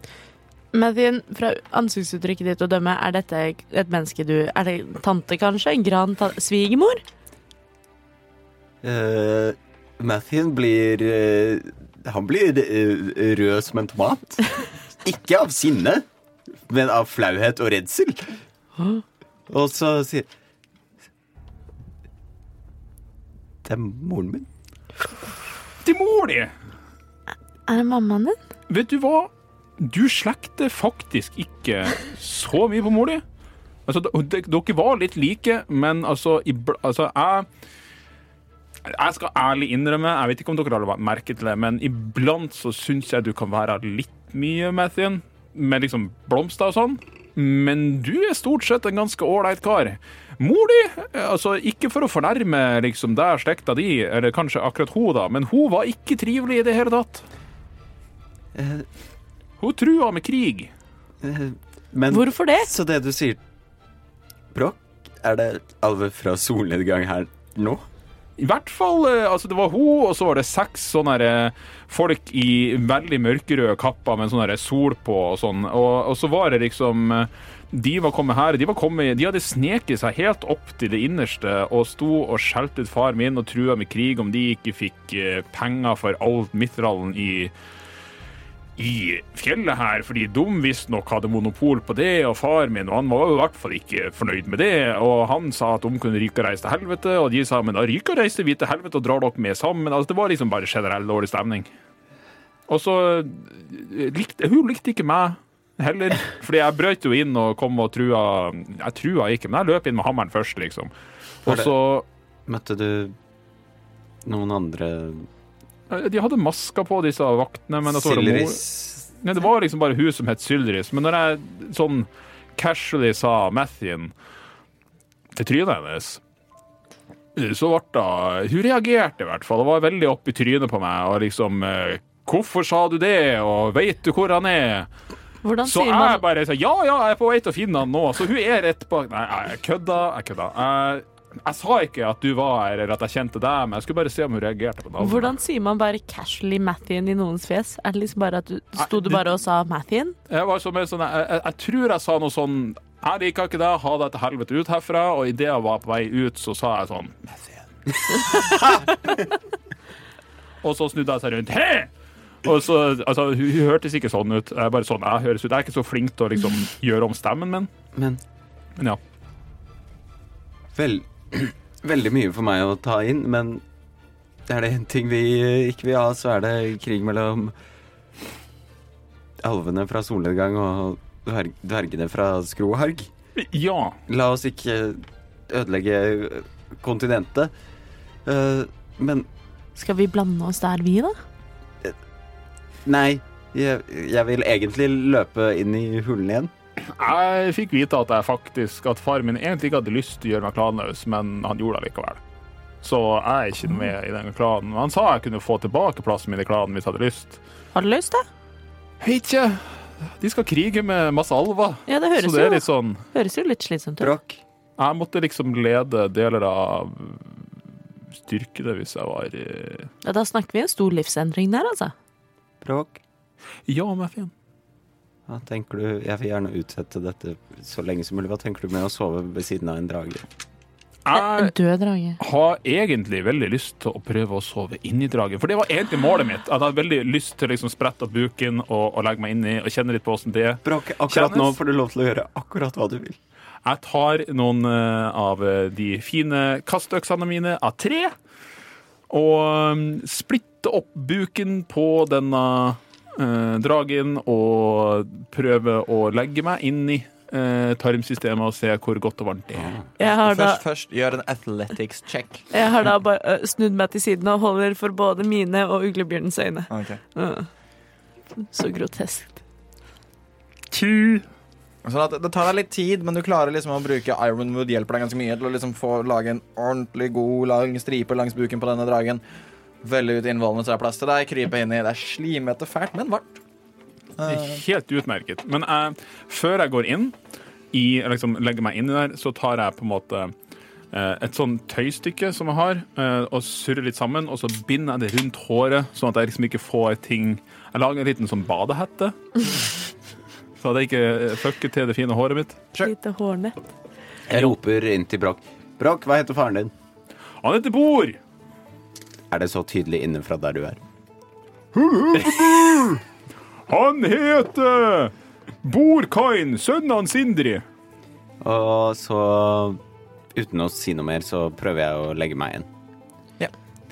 Speaker 3: Mathien, fra ansiktsuttrykket ditt å dømme, er dette et menneske du Er det tante, kanskje? En gran svigermor?
Speaker 1: Uh, Mathien blir eh, Han blir eh, rød som en tomat. [laughs] Ikke av sinne, men av flauhet og redsel. Og så sier Det er moren min.
Speaker 2: Til mor di!
Speaker 3: Er det mammaen din?
Speaker 2: Vet du hva? Du slekter faktisk ikke så mye på mor di. Altså, dere var litt like, men altså, i, altså jeg jeg skal ærlig innrømme, jeg vet ikke om dere har merket det, men iblant så syns jeg du kan være litt mye Mathien, med liksom blomster og sånn. Men du er stort sett en ganske ålreit kar. Mor di, altså ikke for å fornærme liksom der slekta di, eller kanskje akkurat hun da, men hun var ikke trivelig i det hele tatt.
Speaker 1: Eh,
Speaker 2: Hun trua med krig.
Speaker 1: eh, men
Speaker 3: Hvorfor det?
Speaker 1: Så det du sier, Brokk, er det alve fra solnedgang her nå?
Speaker 2: I hvert fall, eh, altså Det var hun, og så var det seks sånne eh, folk i veldig mørkerøde kapper med sånn sol på og sånn. Og, og så var det liksom eh, De var kommet her, de, var kommet, de hadde sneket seg helt opp til det innerste og sto og skjelte ut far min og trua med krig om de ikke fikk penger for all mithralen i i fjellet her, fordi de visstnok hadde monopol på det, og far min og han var i hvert fall ikke fornøyd med det. Og han sa at de kunne ryke og reise til helvete, og de sa men da ryker og reiser vi til helvete og drar dere med sammen. Altså, det var liksom bare generell dårlig stemning. Og så eh, likte Hun likte ikke meg heller, fordi jeg brøt jo inn og kom og trua Jeg trua ikke, men jeg løp inn med hammeren først, liksom. Og så
Speaker 1: Møtte du noen andre
Speaker 2: De hadde masker på, disse vaktene. Men så det, mor...
Speaker 1: Sildris
Speaker 2: Nei, det var liksom bare hun som het Sylris. Men når jeg sånn casually sa Mathien til trynet hennes, så ble det Hun reagerte i hvert fall. Hun var veldig opp i trynet på meg. Og liksom eh, 'Hvorfor sa du det?' og 'Veit du hvor han er?'
Speaker 3: Hvordan
Speaker 2: Så
Speaker 3: sier
Speaker 2: jeg bare sa 'Ja, ja, jeg er på vei til å finne han nå'. Så hun er rett bak Nei, jeg kødda. Jeg kødda. Jeg, jeg sa ikke at du var her, eller at jeg kjente deg, men jeg skulle bare se om hun reagerte på navnet.
Speaker 3: Hvordan sier man bare casually Mathien i noens fjes? Er det liksom bare at du Sto du bare og sa Mathien?
Speaker 2: Jeg var så mer sånn, jeg, jeg, jeg tror jeg sa noe sånn Jeg liker ikke deg, ha deg til helvete ut herfra. Og idet jeg var på vei ut, så sa jeg sånn 'Mathien'. [laughs] Og så snudde jeg seg rundt. Hei! Og så, altså, hun, hun hørtes ikke sånn ut. Jeg er bare sånn, jeg høres ut. Jeg er ikke så flink til å liksom gjøre om stemmen min.
Speaker 1: Men
Speaker 2: Men ja.
Speaker 1: vel, [clears throat] veldig mye for meg å ta inn, men er det en ting vi ikke vil ha, så er det krig mellom alvene fra solnedgang og dverg, dvergene fra skroharg.
Speaker 2: Ja.
Speaker 1: La oss ikke ødelegge kontinentet. Eh, men
Speaker 3: Skal vi blande oss der, vi, da?
Speaker 1: nei, jeg, jeg vil egentlig løpe inn i hulen igjen.
Speaker 2: Jeg fikk vite at jeg faktisk At far min egentlig ikke hadde lyst til å gjøre meg klanløs, men han gjorde det likevel. Så jeg er ikke med i den klanen. Han sa jeg kunne få tilbake plassen min i klanen hvis jeg hadde lyst.
Speaker 3: Har du lyst, da?
Speaker 2: Vet ikke. De skal krige med masse alver.
Speaker 3: Ja, det høres,
Speaker 2: Så det er
Speaker 3: jo,
Speaker 2: litt sånn
Speaker 3: høres jo litt slitsomt ut.
Speaker 2: Jeg måtte liksom lede deler av styrkene hvis jeg var i
Speaker 3: Ja, da snakker vi en stor livsendring der, altså.
Speaker 1: Bråk.
Speaker 2: Ja, Mathien.
Speaker 1: Hva tenker du? Jeg vil gjerne utsette dette så lenge som mulig. Hva tenker du med å sove ved siden av en drage?
Speaker 3: En
Speaker 2: Jeg
Speaker 3: død drage.
Speaker 2: har egentlig veldig lyst til å prøve å sove inni dragen, for det var egentlig målet mitt. At jeg hadde veldig lyst til å liksom sprette opp buken og, og legge meg inni og kjenne litt på åssen det er.
Speaker 1: Bråk, akkurat nå får du lov til å gjøre akkurat hva du vil.
Speaker 2: Jeg tar noen eh, av eh, de fine kastøksene mine av tre og um, splitter opp buken på denne eh, dragen og prøve å legge meg inn i eh, tarmsystemet og se hvor godt og varmt det er.
Speaker 3: Jeg har da,
Speaker 4: Først, først gjør en athletics check.
Speaker 3: jeg har da bare ø, snudd meg til siden og holder for både mine og uglebjørnens øyne.
Speaker 4: Okay.
Speaker 3: Ja. Så groteskt.
Speaker 2: Ti.
Speaker 4: Sånn at det tar deg litt tid, men du klarer liksom å bruke Ironwood hjelper deg ganske mye til å liksom få lage en ordentlig god lang stripe langs buken på denne dragen. Veldig ut innvollene så det er plass til deg. Krype inn i Det er slimete fælt, men varmt. Eh,
Speaker 2: Helt utmerket. Men jeg, før jeg går inn, i, liksom legger meg inn i der, så tar jeg på en måte eh, et sånn tøystykke som jeg har, eh, og surrer litt sammen, og så binder jeg det rundt håret, sånn at jeg liksom ikke får ting Jeg lager en liten sånn badehette. [laughs] Så at jeg ikke eh, fucker til det fine håret mitt.
Speaker 3: Lite hårnett.
Speaker 1: Jeg roper inn til Brokk. Brokk, hva heter faren din?
Speaker 2: Han heter Bor!
Speaker 1: Er det så tydelig innenfra der du er? [laughs]
Speaker 2: Han heter Borkain, sønnen hans Sindri.
Speaker 1: Og så, uten å si noe mer, så prøver jeg å legge meg inn.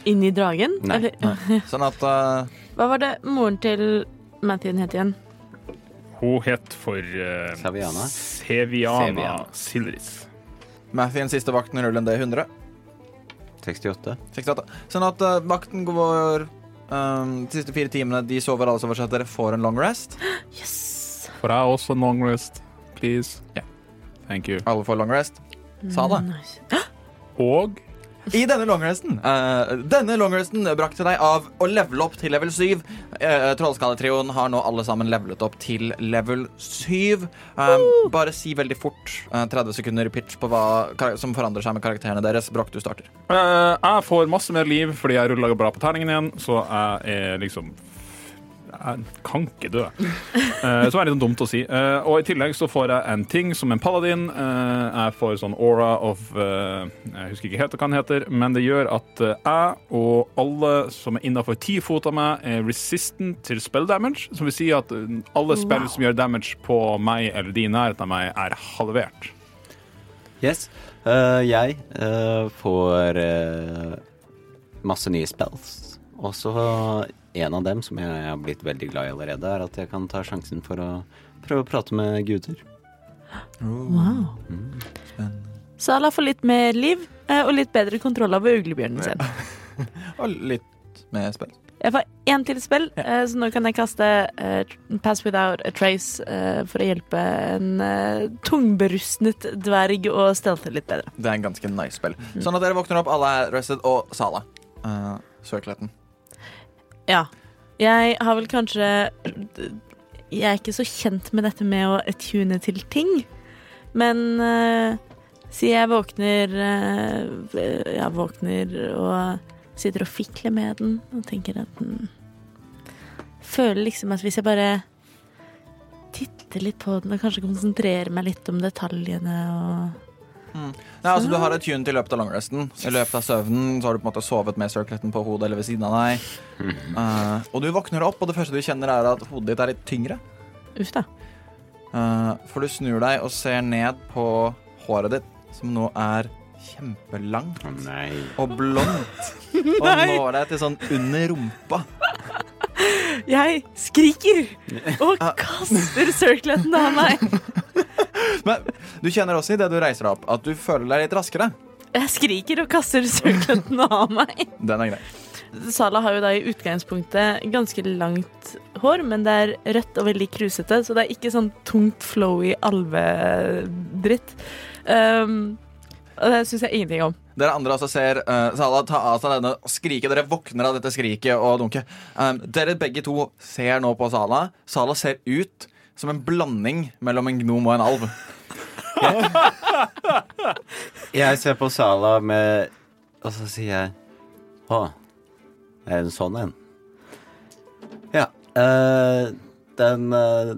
Speaker 3: Inni dragen?
Speaker 1: Nei.
Speaker 3: Eller, [laughs]
Speaker 4: Sånn at uh...
Speaker 3: hva var det moren til Mathien het igjen?
Speaker 2: Hun het for uh,
Speaker 1: Saviana?
Speaker 2: Seviana
Speaker 1: Seviana.
Speaker 2: Silris.
Speaker 4: Mathien siste vakten, ruller en D100.
Speaker 1: 68.
Speaker 4: 68. Sånn at uh, vakten går um, De siste fire timene de sover altså for at dere får en long rest. [gasps]
Speaker 3: Yes!
Speaker 2: Får jeg også en long rest, please?
Speaker 4: Yeah.
Speaker 2: Thank you.
Speaker 4: Alle får long rest. Sa det.
Speaker 3: Nice. [gasps]
Speaker 2: Og
Speaker 4: I denne longresten uh, Denne longresten brakte til deg av å levele opp til level 7. Uh, Trollskalletrioen har nå alle sammen levelet opp til level 7. Eh, bare si veldig fort uh, 30 sekunder pitch på hva som forandrer seg med karakterene deres. Broch, du starter.
Speaker 2: eh, jeg får masse mer liv fordi jeg ruller bra på terningen igjen, så jeg er liksom Jeg kan ikke dø. Eh, som er litt dumt å si. Eh, og i tillegg så får jeg en ting som en paladin. Eh, jeg får sånn aura of Jeg husker ikke helt hva den heter, men det gjør at jeg og alle som er innafor ti fot av meg, er resistant til spell damage. Som vil si at alle spill
Speaker 3: Wow.
Speaker 2: som gjør damage på meg eller de i nærheten av meg, er halvert.
Speaker 1: Yes. Jeg får masse nye spells. Og så en av dem som jeg har blitt veldig glad i allerede, er at jeg kan ta sjansen for å prøve å prate med guder.
Speaker 3: Wow. Sala får litt mer liv eh, og litt bedre kontroll over uglebjørnen sin. [laughs]
Speaker 4: Og litt med spill.
Speaker 3: Jeg får én til spill, ja. så nå kan jeg kaste eh, Pass Without a Trace eh, for å hjelpe en eh, tungberustnet dverg å stelte litt bedre.
Speaker 4: Det er en ganske nice spill. Sånn at dere våkner opp, alle er rested, og Sala. Uh, Circleten.
Speaker 3: Ja. Jeg har vel kanskje Jeg er ikke så kjent med dette med å tune til ting, men uh, si jeg våkner uh, Jeg våkner og sitter og fikler med den og tenker at den Føler liksom at hvis jeg bare titter litt på den og kanskje konsentrerer meg litt om detaljene og
Speaker 4: Nei, altså Du har et tune til løpet av longresten. I løpet av søvnen så har du på en måte sovet med circleten på hodet eller ved siden av deg. Uh, og du våkner opp, og det første du kjenner, er at hodet ditt er litt tyngre.
Speaker 3: Uff, da.
Speaker 4: Uh, for du snur deg og ser ned på håret ditt, som nå er kjempelangt
Speaker 1: nei.
Speaker 4: og blondt. [laughs] Og når deg til sånn under rumpa.
Speaker 3: Jeg skriker og kaster circleten av meg. [laughs]
Speaker 4: Men du kjenner også i det du reiser deg opp, at du føler deg litt raskere.
Speaker 3: Jeg skriker og kaster circleten av meg.
Speaker 4: Den er grei.
Speaker 3: Sala har jo da i utgangspunktet ganske langt hår, men det er rødt og veldig krusete, så det er ikke sånn tungt flowy alvedritt. Um, og det syns jeg ingenting om.
Speaker 4: Dere andre også ser uh, Salah ta av seg denne og skrike. Dere våkner av dette skriket og dunket. Um, dere begge to ser nå på Sala. Sala ser ut som en blanding mellom en gnom og en alv. [laughs]
Speaker 1: Jeg ser på Sala med Og så sier jeg Å, er det en sånn en? Ja. Uh, den uh,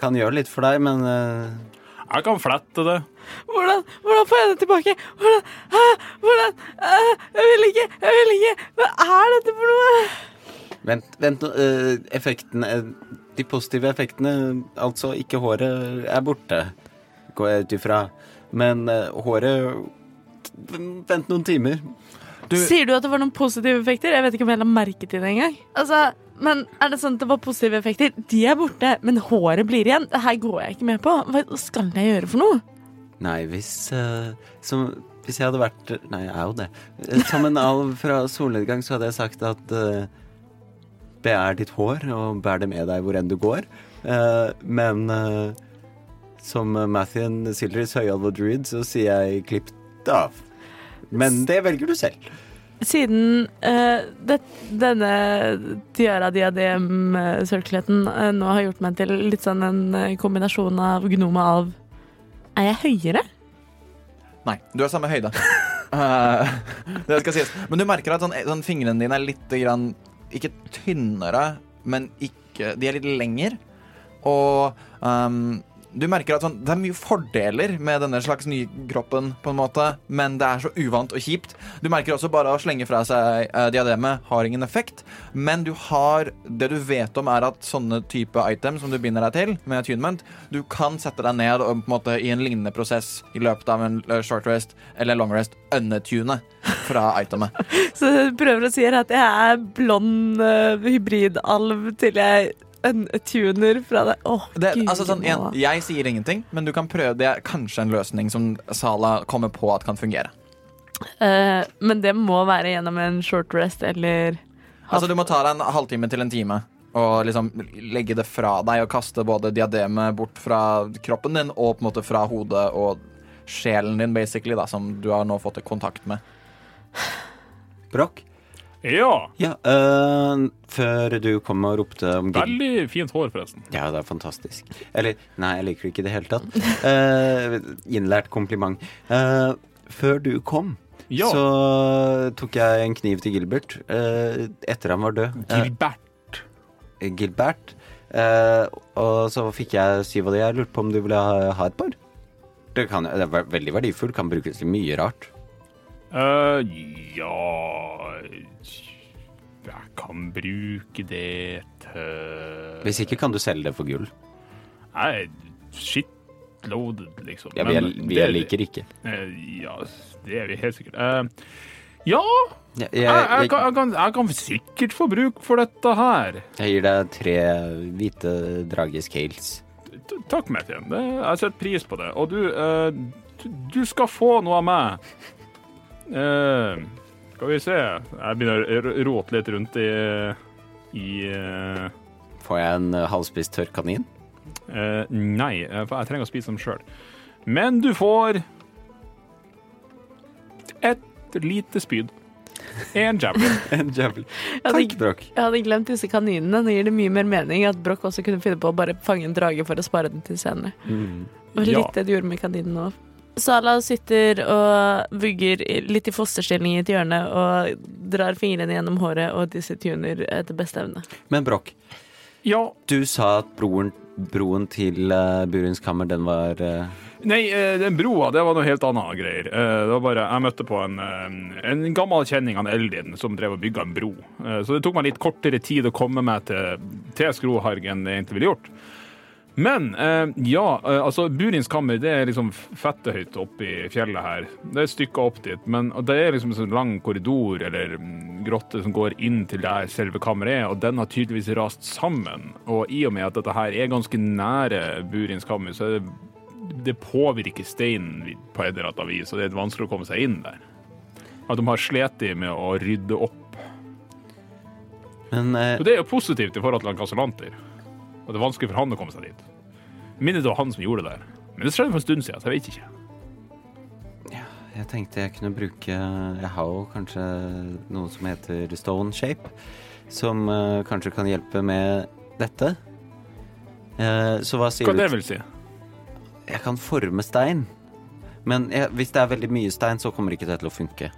Speaker 1: kan gjøre litt for deg, men eh,
Speaker 2: Jeg kan flette det.
Speaker 3: Hvordan, hvordan får jeg det tilbake? Hvordan, hæ? Hvordan hæ, Jeg vil ikke, jeg vil ikke. Hva er dette for noe?
Speaker 1: Vent, vent nå. eh, effekten eh, De positive effektene, altså ikke håret, er borte, går jeg ut ifra. Men eh, håret Vent noen timer.
Speaker 4: Du,
Speaker 3: Sier du at det var noen positive effekter? Jeg vet ikke om jeg la merke til det engang. Altså, men er det sånn at det var positive effekter? De er borte, men håret blir igjen. Det her går jeg ikke med på. Hva skal jeg gjøre for noe?
Speaker 1: Nei, hvis uh, som, Hvis jeg hadde vært Nei, jeg er jo det. Eh, Som en alv fra solnedgang så hadde jeg sagt at uh, beær ditt hår, og bær det med deg hvor enn du går. Uh, men eh, som Mathien Sildris høyalvor druid, så sier jeg klipp det av. Men det velger du selv.
Speaker 3: Siden uh, det, denne tiara-diadem-sørkleten uh, nå har gjort meg til litt sånn en eh, kombinasjon av gnome og alv, er jeg høyere?
Speaker 4: Nei, du er samme høyde. uh, [laughs] det skal sies. Men du merker at sånn, sånn, fingrene dine er litt grann, ikke tynnere, men ikke, de er litt lengre. Og ehm, du merker at sånn, det er mye fordeler med denne slags nykroppen, på en måte, men det er så uvant og kjipt. Du merker også bare å slenge fra seg eh, diademet har ingen effekt, men du har Det du vet om, er at sånne type items som du binder deg til med attunement, du kan sette deg ned og på en måte i en lignende prosess i løpet av en eh, short rest eller long rest unnetune fra itemet. [laughs]
Speaker 3: Så du prøver å si at jeg er blond uh, hybridalv til jeg tuner fra deg. Åh,
Speaker 4: Det,
Speaker 3: gud.
Speaker 4: altså sånn, en, jeg sier ingenting, men du kan prøve. Det er kanskje en løsning som Sala kommer på at kan fungere.
Speaker 3: Eh, men det må være gjennom en short rest eller
Speaker 4: Altså Du må ta deg en halvtime til en time og liksom legge det fra deg og kaste både diademet bort fra kroppen din og på en måte fra hodet og sjelen din, basically, da, som du har nå fått kontakt med.
Speaker 1: Broch?
Speaker 2: Ja.
Speaker 1: Ja, øh, før du kom og ropte om Gil-
Speaker 2: Veldig fint hår, forresten.
Speaker 1: Ja, det er fantastisk. Eller, nei, jeg liker det ikke i det hele tatt. Uh, innlært kompliment. Uh, før du kom,
Speaker 2: Ja.
Speaker 1: så tok jeg en kniv til Gilbert uh, etter han var død.
Speaker 2: Gilbert.
Speaker 1: Gilbert. Og så fikk jeg syv av de. Jeg lurte på om du ville ha, ha et par? Det, kan, det er veldig verdifullt, kan brukes til mye rart.
Speaker 2: Eh, ja Jeg kan bruke det til
Speaker 1: Hvis ikke kan du selge det for gull.
Speaker 2: Nei, shitloaded, liksom.
Speaker 1: Ja, vi, er, vi er liker ikke.
Speaker 2: eh, ja, det er vi helt sikkert. Uh, ja,
Speaker 1: Jeg,
Speaker 2: jeg, jeg, kan, jeg, kan, sikkert få bruk for dette her.
Speaker 1: jeg gir deg tre hvite dragescales.
Speaker 2: Takk. Det- Jeg setter pris på det. Og du, du, du skal få noe av meg. Eh, skal vi se Jeg begynner å råte rote litt rundt i i uh...
Speaker 1: Får jeg en eh, halvspist tørr kanin?
Speaker 2: Uh, Nei, eh, for jeg trenger å spise dem sjøl. Men du får et lite spyd. En javelin. [laughs]
Speaker 1: En javel.
Speaker 3: Jeg hadde,
Speaker 1: Takk, Brokk.
Speaker 3: jeg hadde glemt disse kaninene. Nå gir det mye mer mening at Broch også kunne finne på å bare fange en drage for å spare den til senere.
Speaker 1: Mm.
Speaker 3: Det var
Speaker 2: Ja.
Speaker 3: litt det du gjorde med kaninen nå. Sala sitter og vugger litt i fosterstilling i et hjørne og drar fingrene gjennom håret og disse tuner etter beste evne.
Speaker 1: Men Brokk,
Speaker 2: Ja.
Speaker 1: du sa at broren, broen til uh, Burins kammer, den var uh...
Speaker 2: Nei, eh, den broa, det var noe helt annet greier. Eh, Det var bare, Jeg møtte på en, eh, en gammel kjenning, han Eldin, som drev og bygga en bro. Eh, Så det tok meg litt kortere tid å komme meg til, til Skroharg enn det egentlig ville gjort. Men eh, ja, eh, altså Burins kammer det er liksom fettehøyt oppe i fjellet her. Det er stykka opp dit, men det er liksom en sånn lang korridor eller mm, grotte som går inn til der selve kammeret er, og den har tydeligvis rast sammen. Og i og med at dette her er ganske nære Burins kammer, så er det det påvirker steinen på et eller annet vis, og det er vanskelig å komme seg inn der. At de har slitt med å rydde opp.
Speaker 1: Men eh,
Speaker 2: Og det er jo positivt i forhold til Casalanter. Og det er vanskelig for han å komme seg dit. Minner det var han som gjorde det der. Men det skjedde for en stund siden, så jeg vet ikke.
Speaker 1: jeg tenkte jeg kunne bruke Jeg har jo kanskje noe som heter stone shape, som uh, kanskje kan hjelpe med dette. Uh, så hva sier
Speaker 2: Hva
Speaker 1: du?
Speaker 2: det vil si?
Speaker 1: Jeg kan forme stein. Men jeg, hvis det er veldig mye stein, så kommer ikke det til å funke.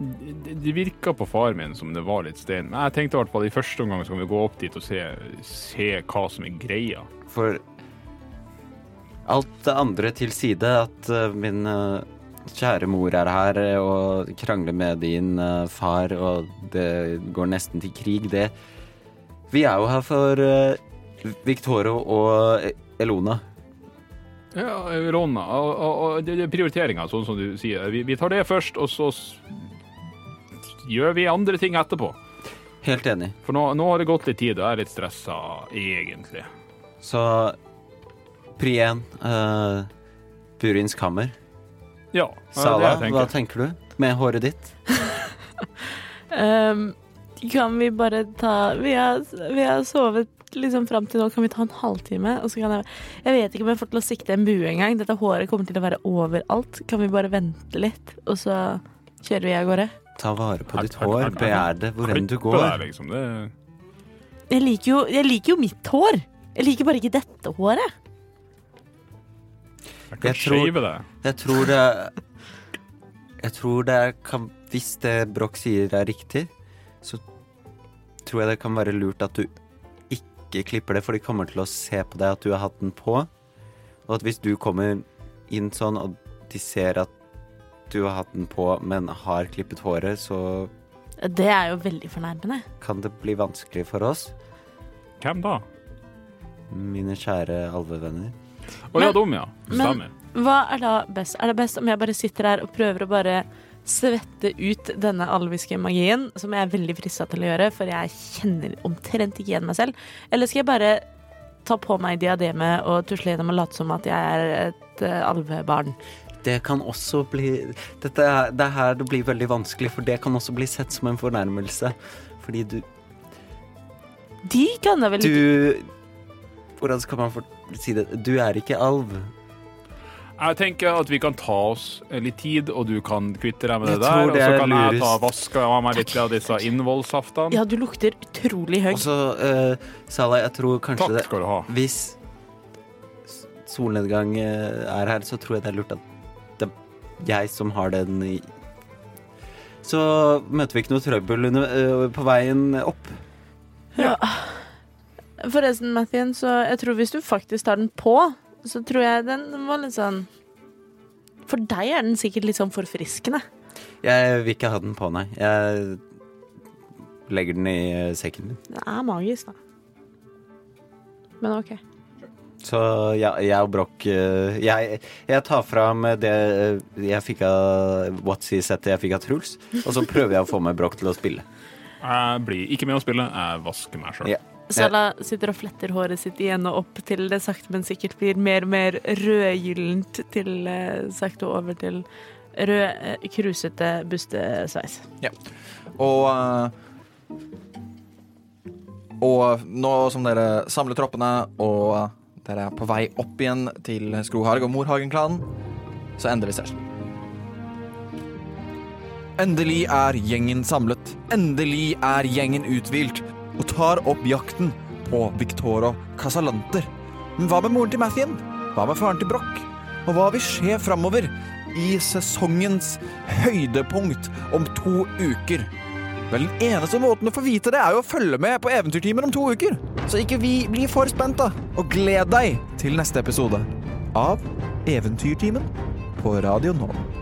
Speaker 2: Det, virka på far min som det var litt stein. Men jeg tenkte i hvert fall i første omgang så kan vi gå opp dit og se, se hva som er greia.
Speaker 1: For alt det andre til side, at eh, min eh, kjære mor er her eh, og krangler med din far, og det går nesten til krig, det Vi er jo her for Victoro og Elona.
Speaker 2: Ja, Elona. Og, og, og det er prioriteringa, sånn som du sier. Vi, vi tar det først, og så gjør vi andre ting etterpå.
Speaker 1: Helt enig.
Speaker 2: For nå, nå har det gått litt tid, og jeg er litt stressa, egentlig.
Speaker 1: Så pri én uh, Burins kammer.
Speaker 2: Ja.
Speaker 1: Sala,
Speaker 2: tenker.
Speaker 1: hva tenker du med håret ditt?
Speaker 3: um, [laughs] kan vi bare ta Vi har, vi har sovet liksom fram til nå. Kan vi ta en halvtime? Og så kan jeg Jeg vet ikke om jeg får til å sikte en bue engang. Dette håret kommer til å være overalt. Kan vi bare vente litt, og så kjører vi av gårde?
Speaker 1: Ta vare på ditt hår, begjær det hvor enn du går.
Speaker 2: liksom. Det,
Speaker 3: Jeg liker jo, jeg liker jo mitt hår. Jeg liker bare ikke dette håret.
Speaker 2: jeg kan
Speaker 1: Jeg tror-
Speaker 2: shave det.
Speaker 1: Jeg tror det Jeg tror det kan Hvis det Broch sier er riktig, så tror jeg det kan være lurt at du ikke klipper det, for de kommer til å se på deg at du har hatt den på. Og at hvis du kommer inn sånn, og de ser at du har hatt den på, men har klippet håret, så
Speaker 3: Det er jo veldig fornærmende.
Speaker 1: kan det bli vanskelig for oss,
Speaker 2: Hvem da?
Speaker 1: mine kjære alvevenner.
Speaker 2: Å ja, dum, ja. Stemmer.
Speaker 3: men- Hva er da best? Er det best om jeg bare sitter her og prøver å bare svette ut denne alviske magien, som jeg er veldig frista til å gjøre, for jeg kjenner omtrent ikke igjen meg selv? Eller skal jeg bare ta på meg diademet og tusle gjennom og late som at jeg er et eh, alvebarn?
Speaker 1: Det kan også bli Dette er, Det er her det blir veldig vanskelig, for det kan også bli sett som en fornærmelse. Fordi du
Speaker 3: De kan da vel
Speaker 1: Du Hvordan skal man få si det? Du er ikke alv.
Speaker 2: Jeg tenker at vi kan ta oss litt tid, og du kan kvitte deg med
Speaker 1: Jeg
Speaker 2: det der. Og så kan jeg ta vaske av meg litt av disse innvollsaftene.
Speaker 3: Ja, du lukter utrolig høyt.
Speaker 1: Og så, uh, Salah, jeg tror kanskje
Speaker 2: Takk skal du ha.
Speaker 1: Hvis solnedgang eh, er her, så tror jeg det er lurt at det jeg som har den i Så møter vi ikke noe trøbbel under, eh, på veien opp.
Speaker 3: Ja. Forresten, Mathien, så jeg tror hvis du faktisk tar den på, så tror jeg den var litt sånn For deg er den sikkert litt sånn forfriskende.
Speaker 1: Jeg vil ikke ha den på, nei. Jeg legger den i eh, sekken min.
Speaker 3: Den er magisk, da. Men OK.
Speaker 1: Så ja, jeg og Broch eh, jeg, jeg tar fram det eh, jeg fikk av Watsy-settet jeg fikk av Truls, og så prøver jeg å få med Broch til å spille.
Speaker 2: Jeg blir ikke med å spille, jeg vasker meg sjøl.
Speaker 1: Ja.
Speaker 3: Sala sitter og fletter håret sitt igjen og opp til det sakte, men sikkert blir mer og mer rødgyllent til eh, sakte over til rød, krusete bustesveis.
Speaker 4: Og eh, Og nå som dere samler troppene, og dere er på vei opp igjen til Skroharg og Morhagen-klanen, så endrer vi session. Endelig er gjengen samlet. Endelig er gjengen uthvilt og tar opp jakten på Victoro Casalanter. Men hva med moren til Mathien? Hva med faren til Broch? Og hva vil skje framover i sesongens høydepunkt om to uker? Vel, den eneste måten å få vite det, er jo å følge med på Eventyrtimen om to uker. Så ikke vi blir for spent, da. Og gled deg til neste episode av Eventyrtimen på Radio Nova.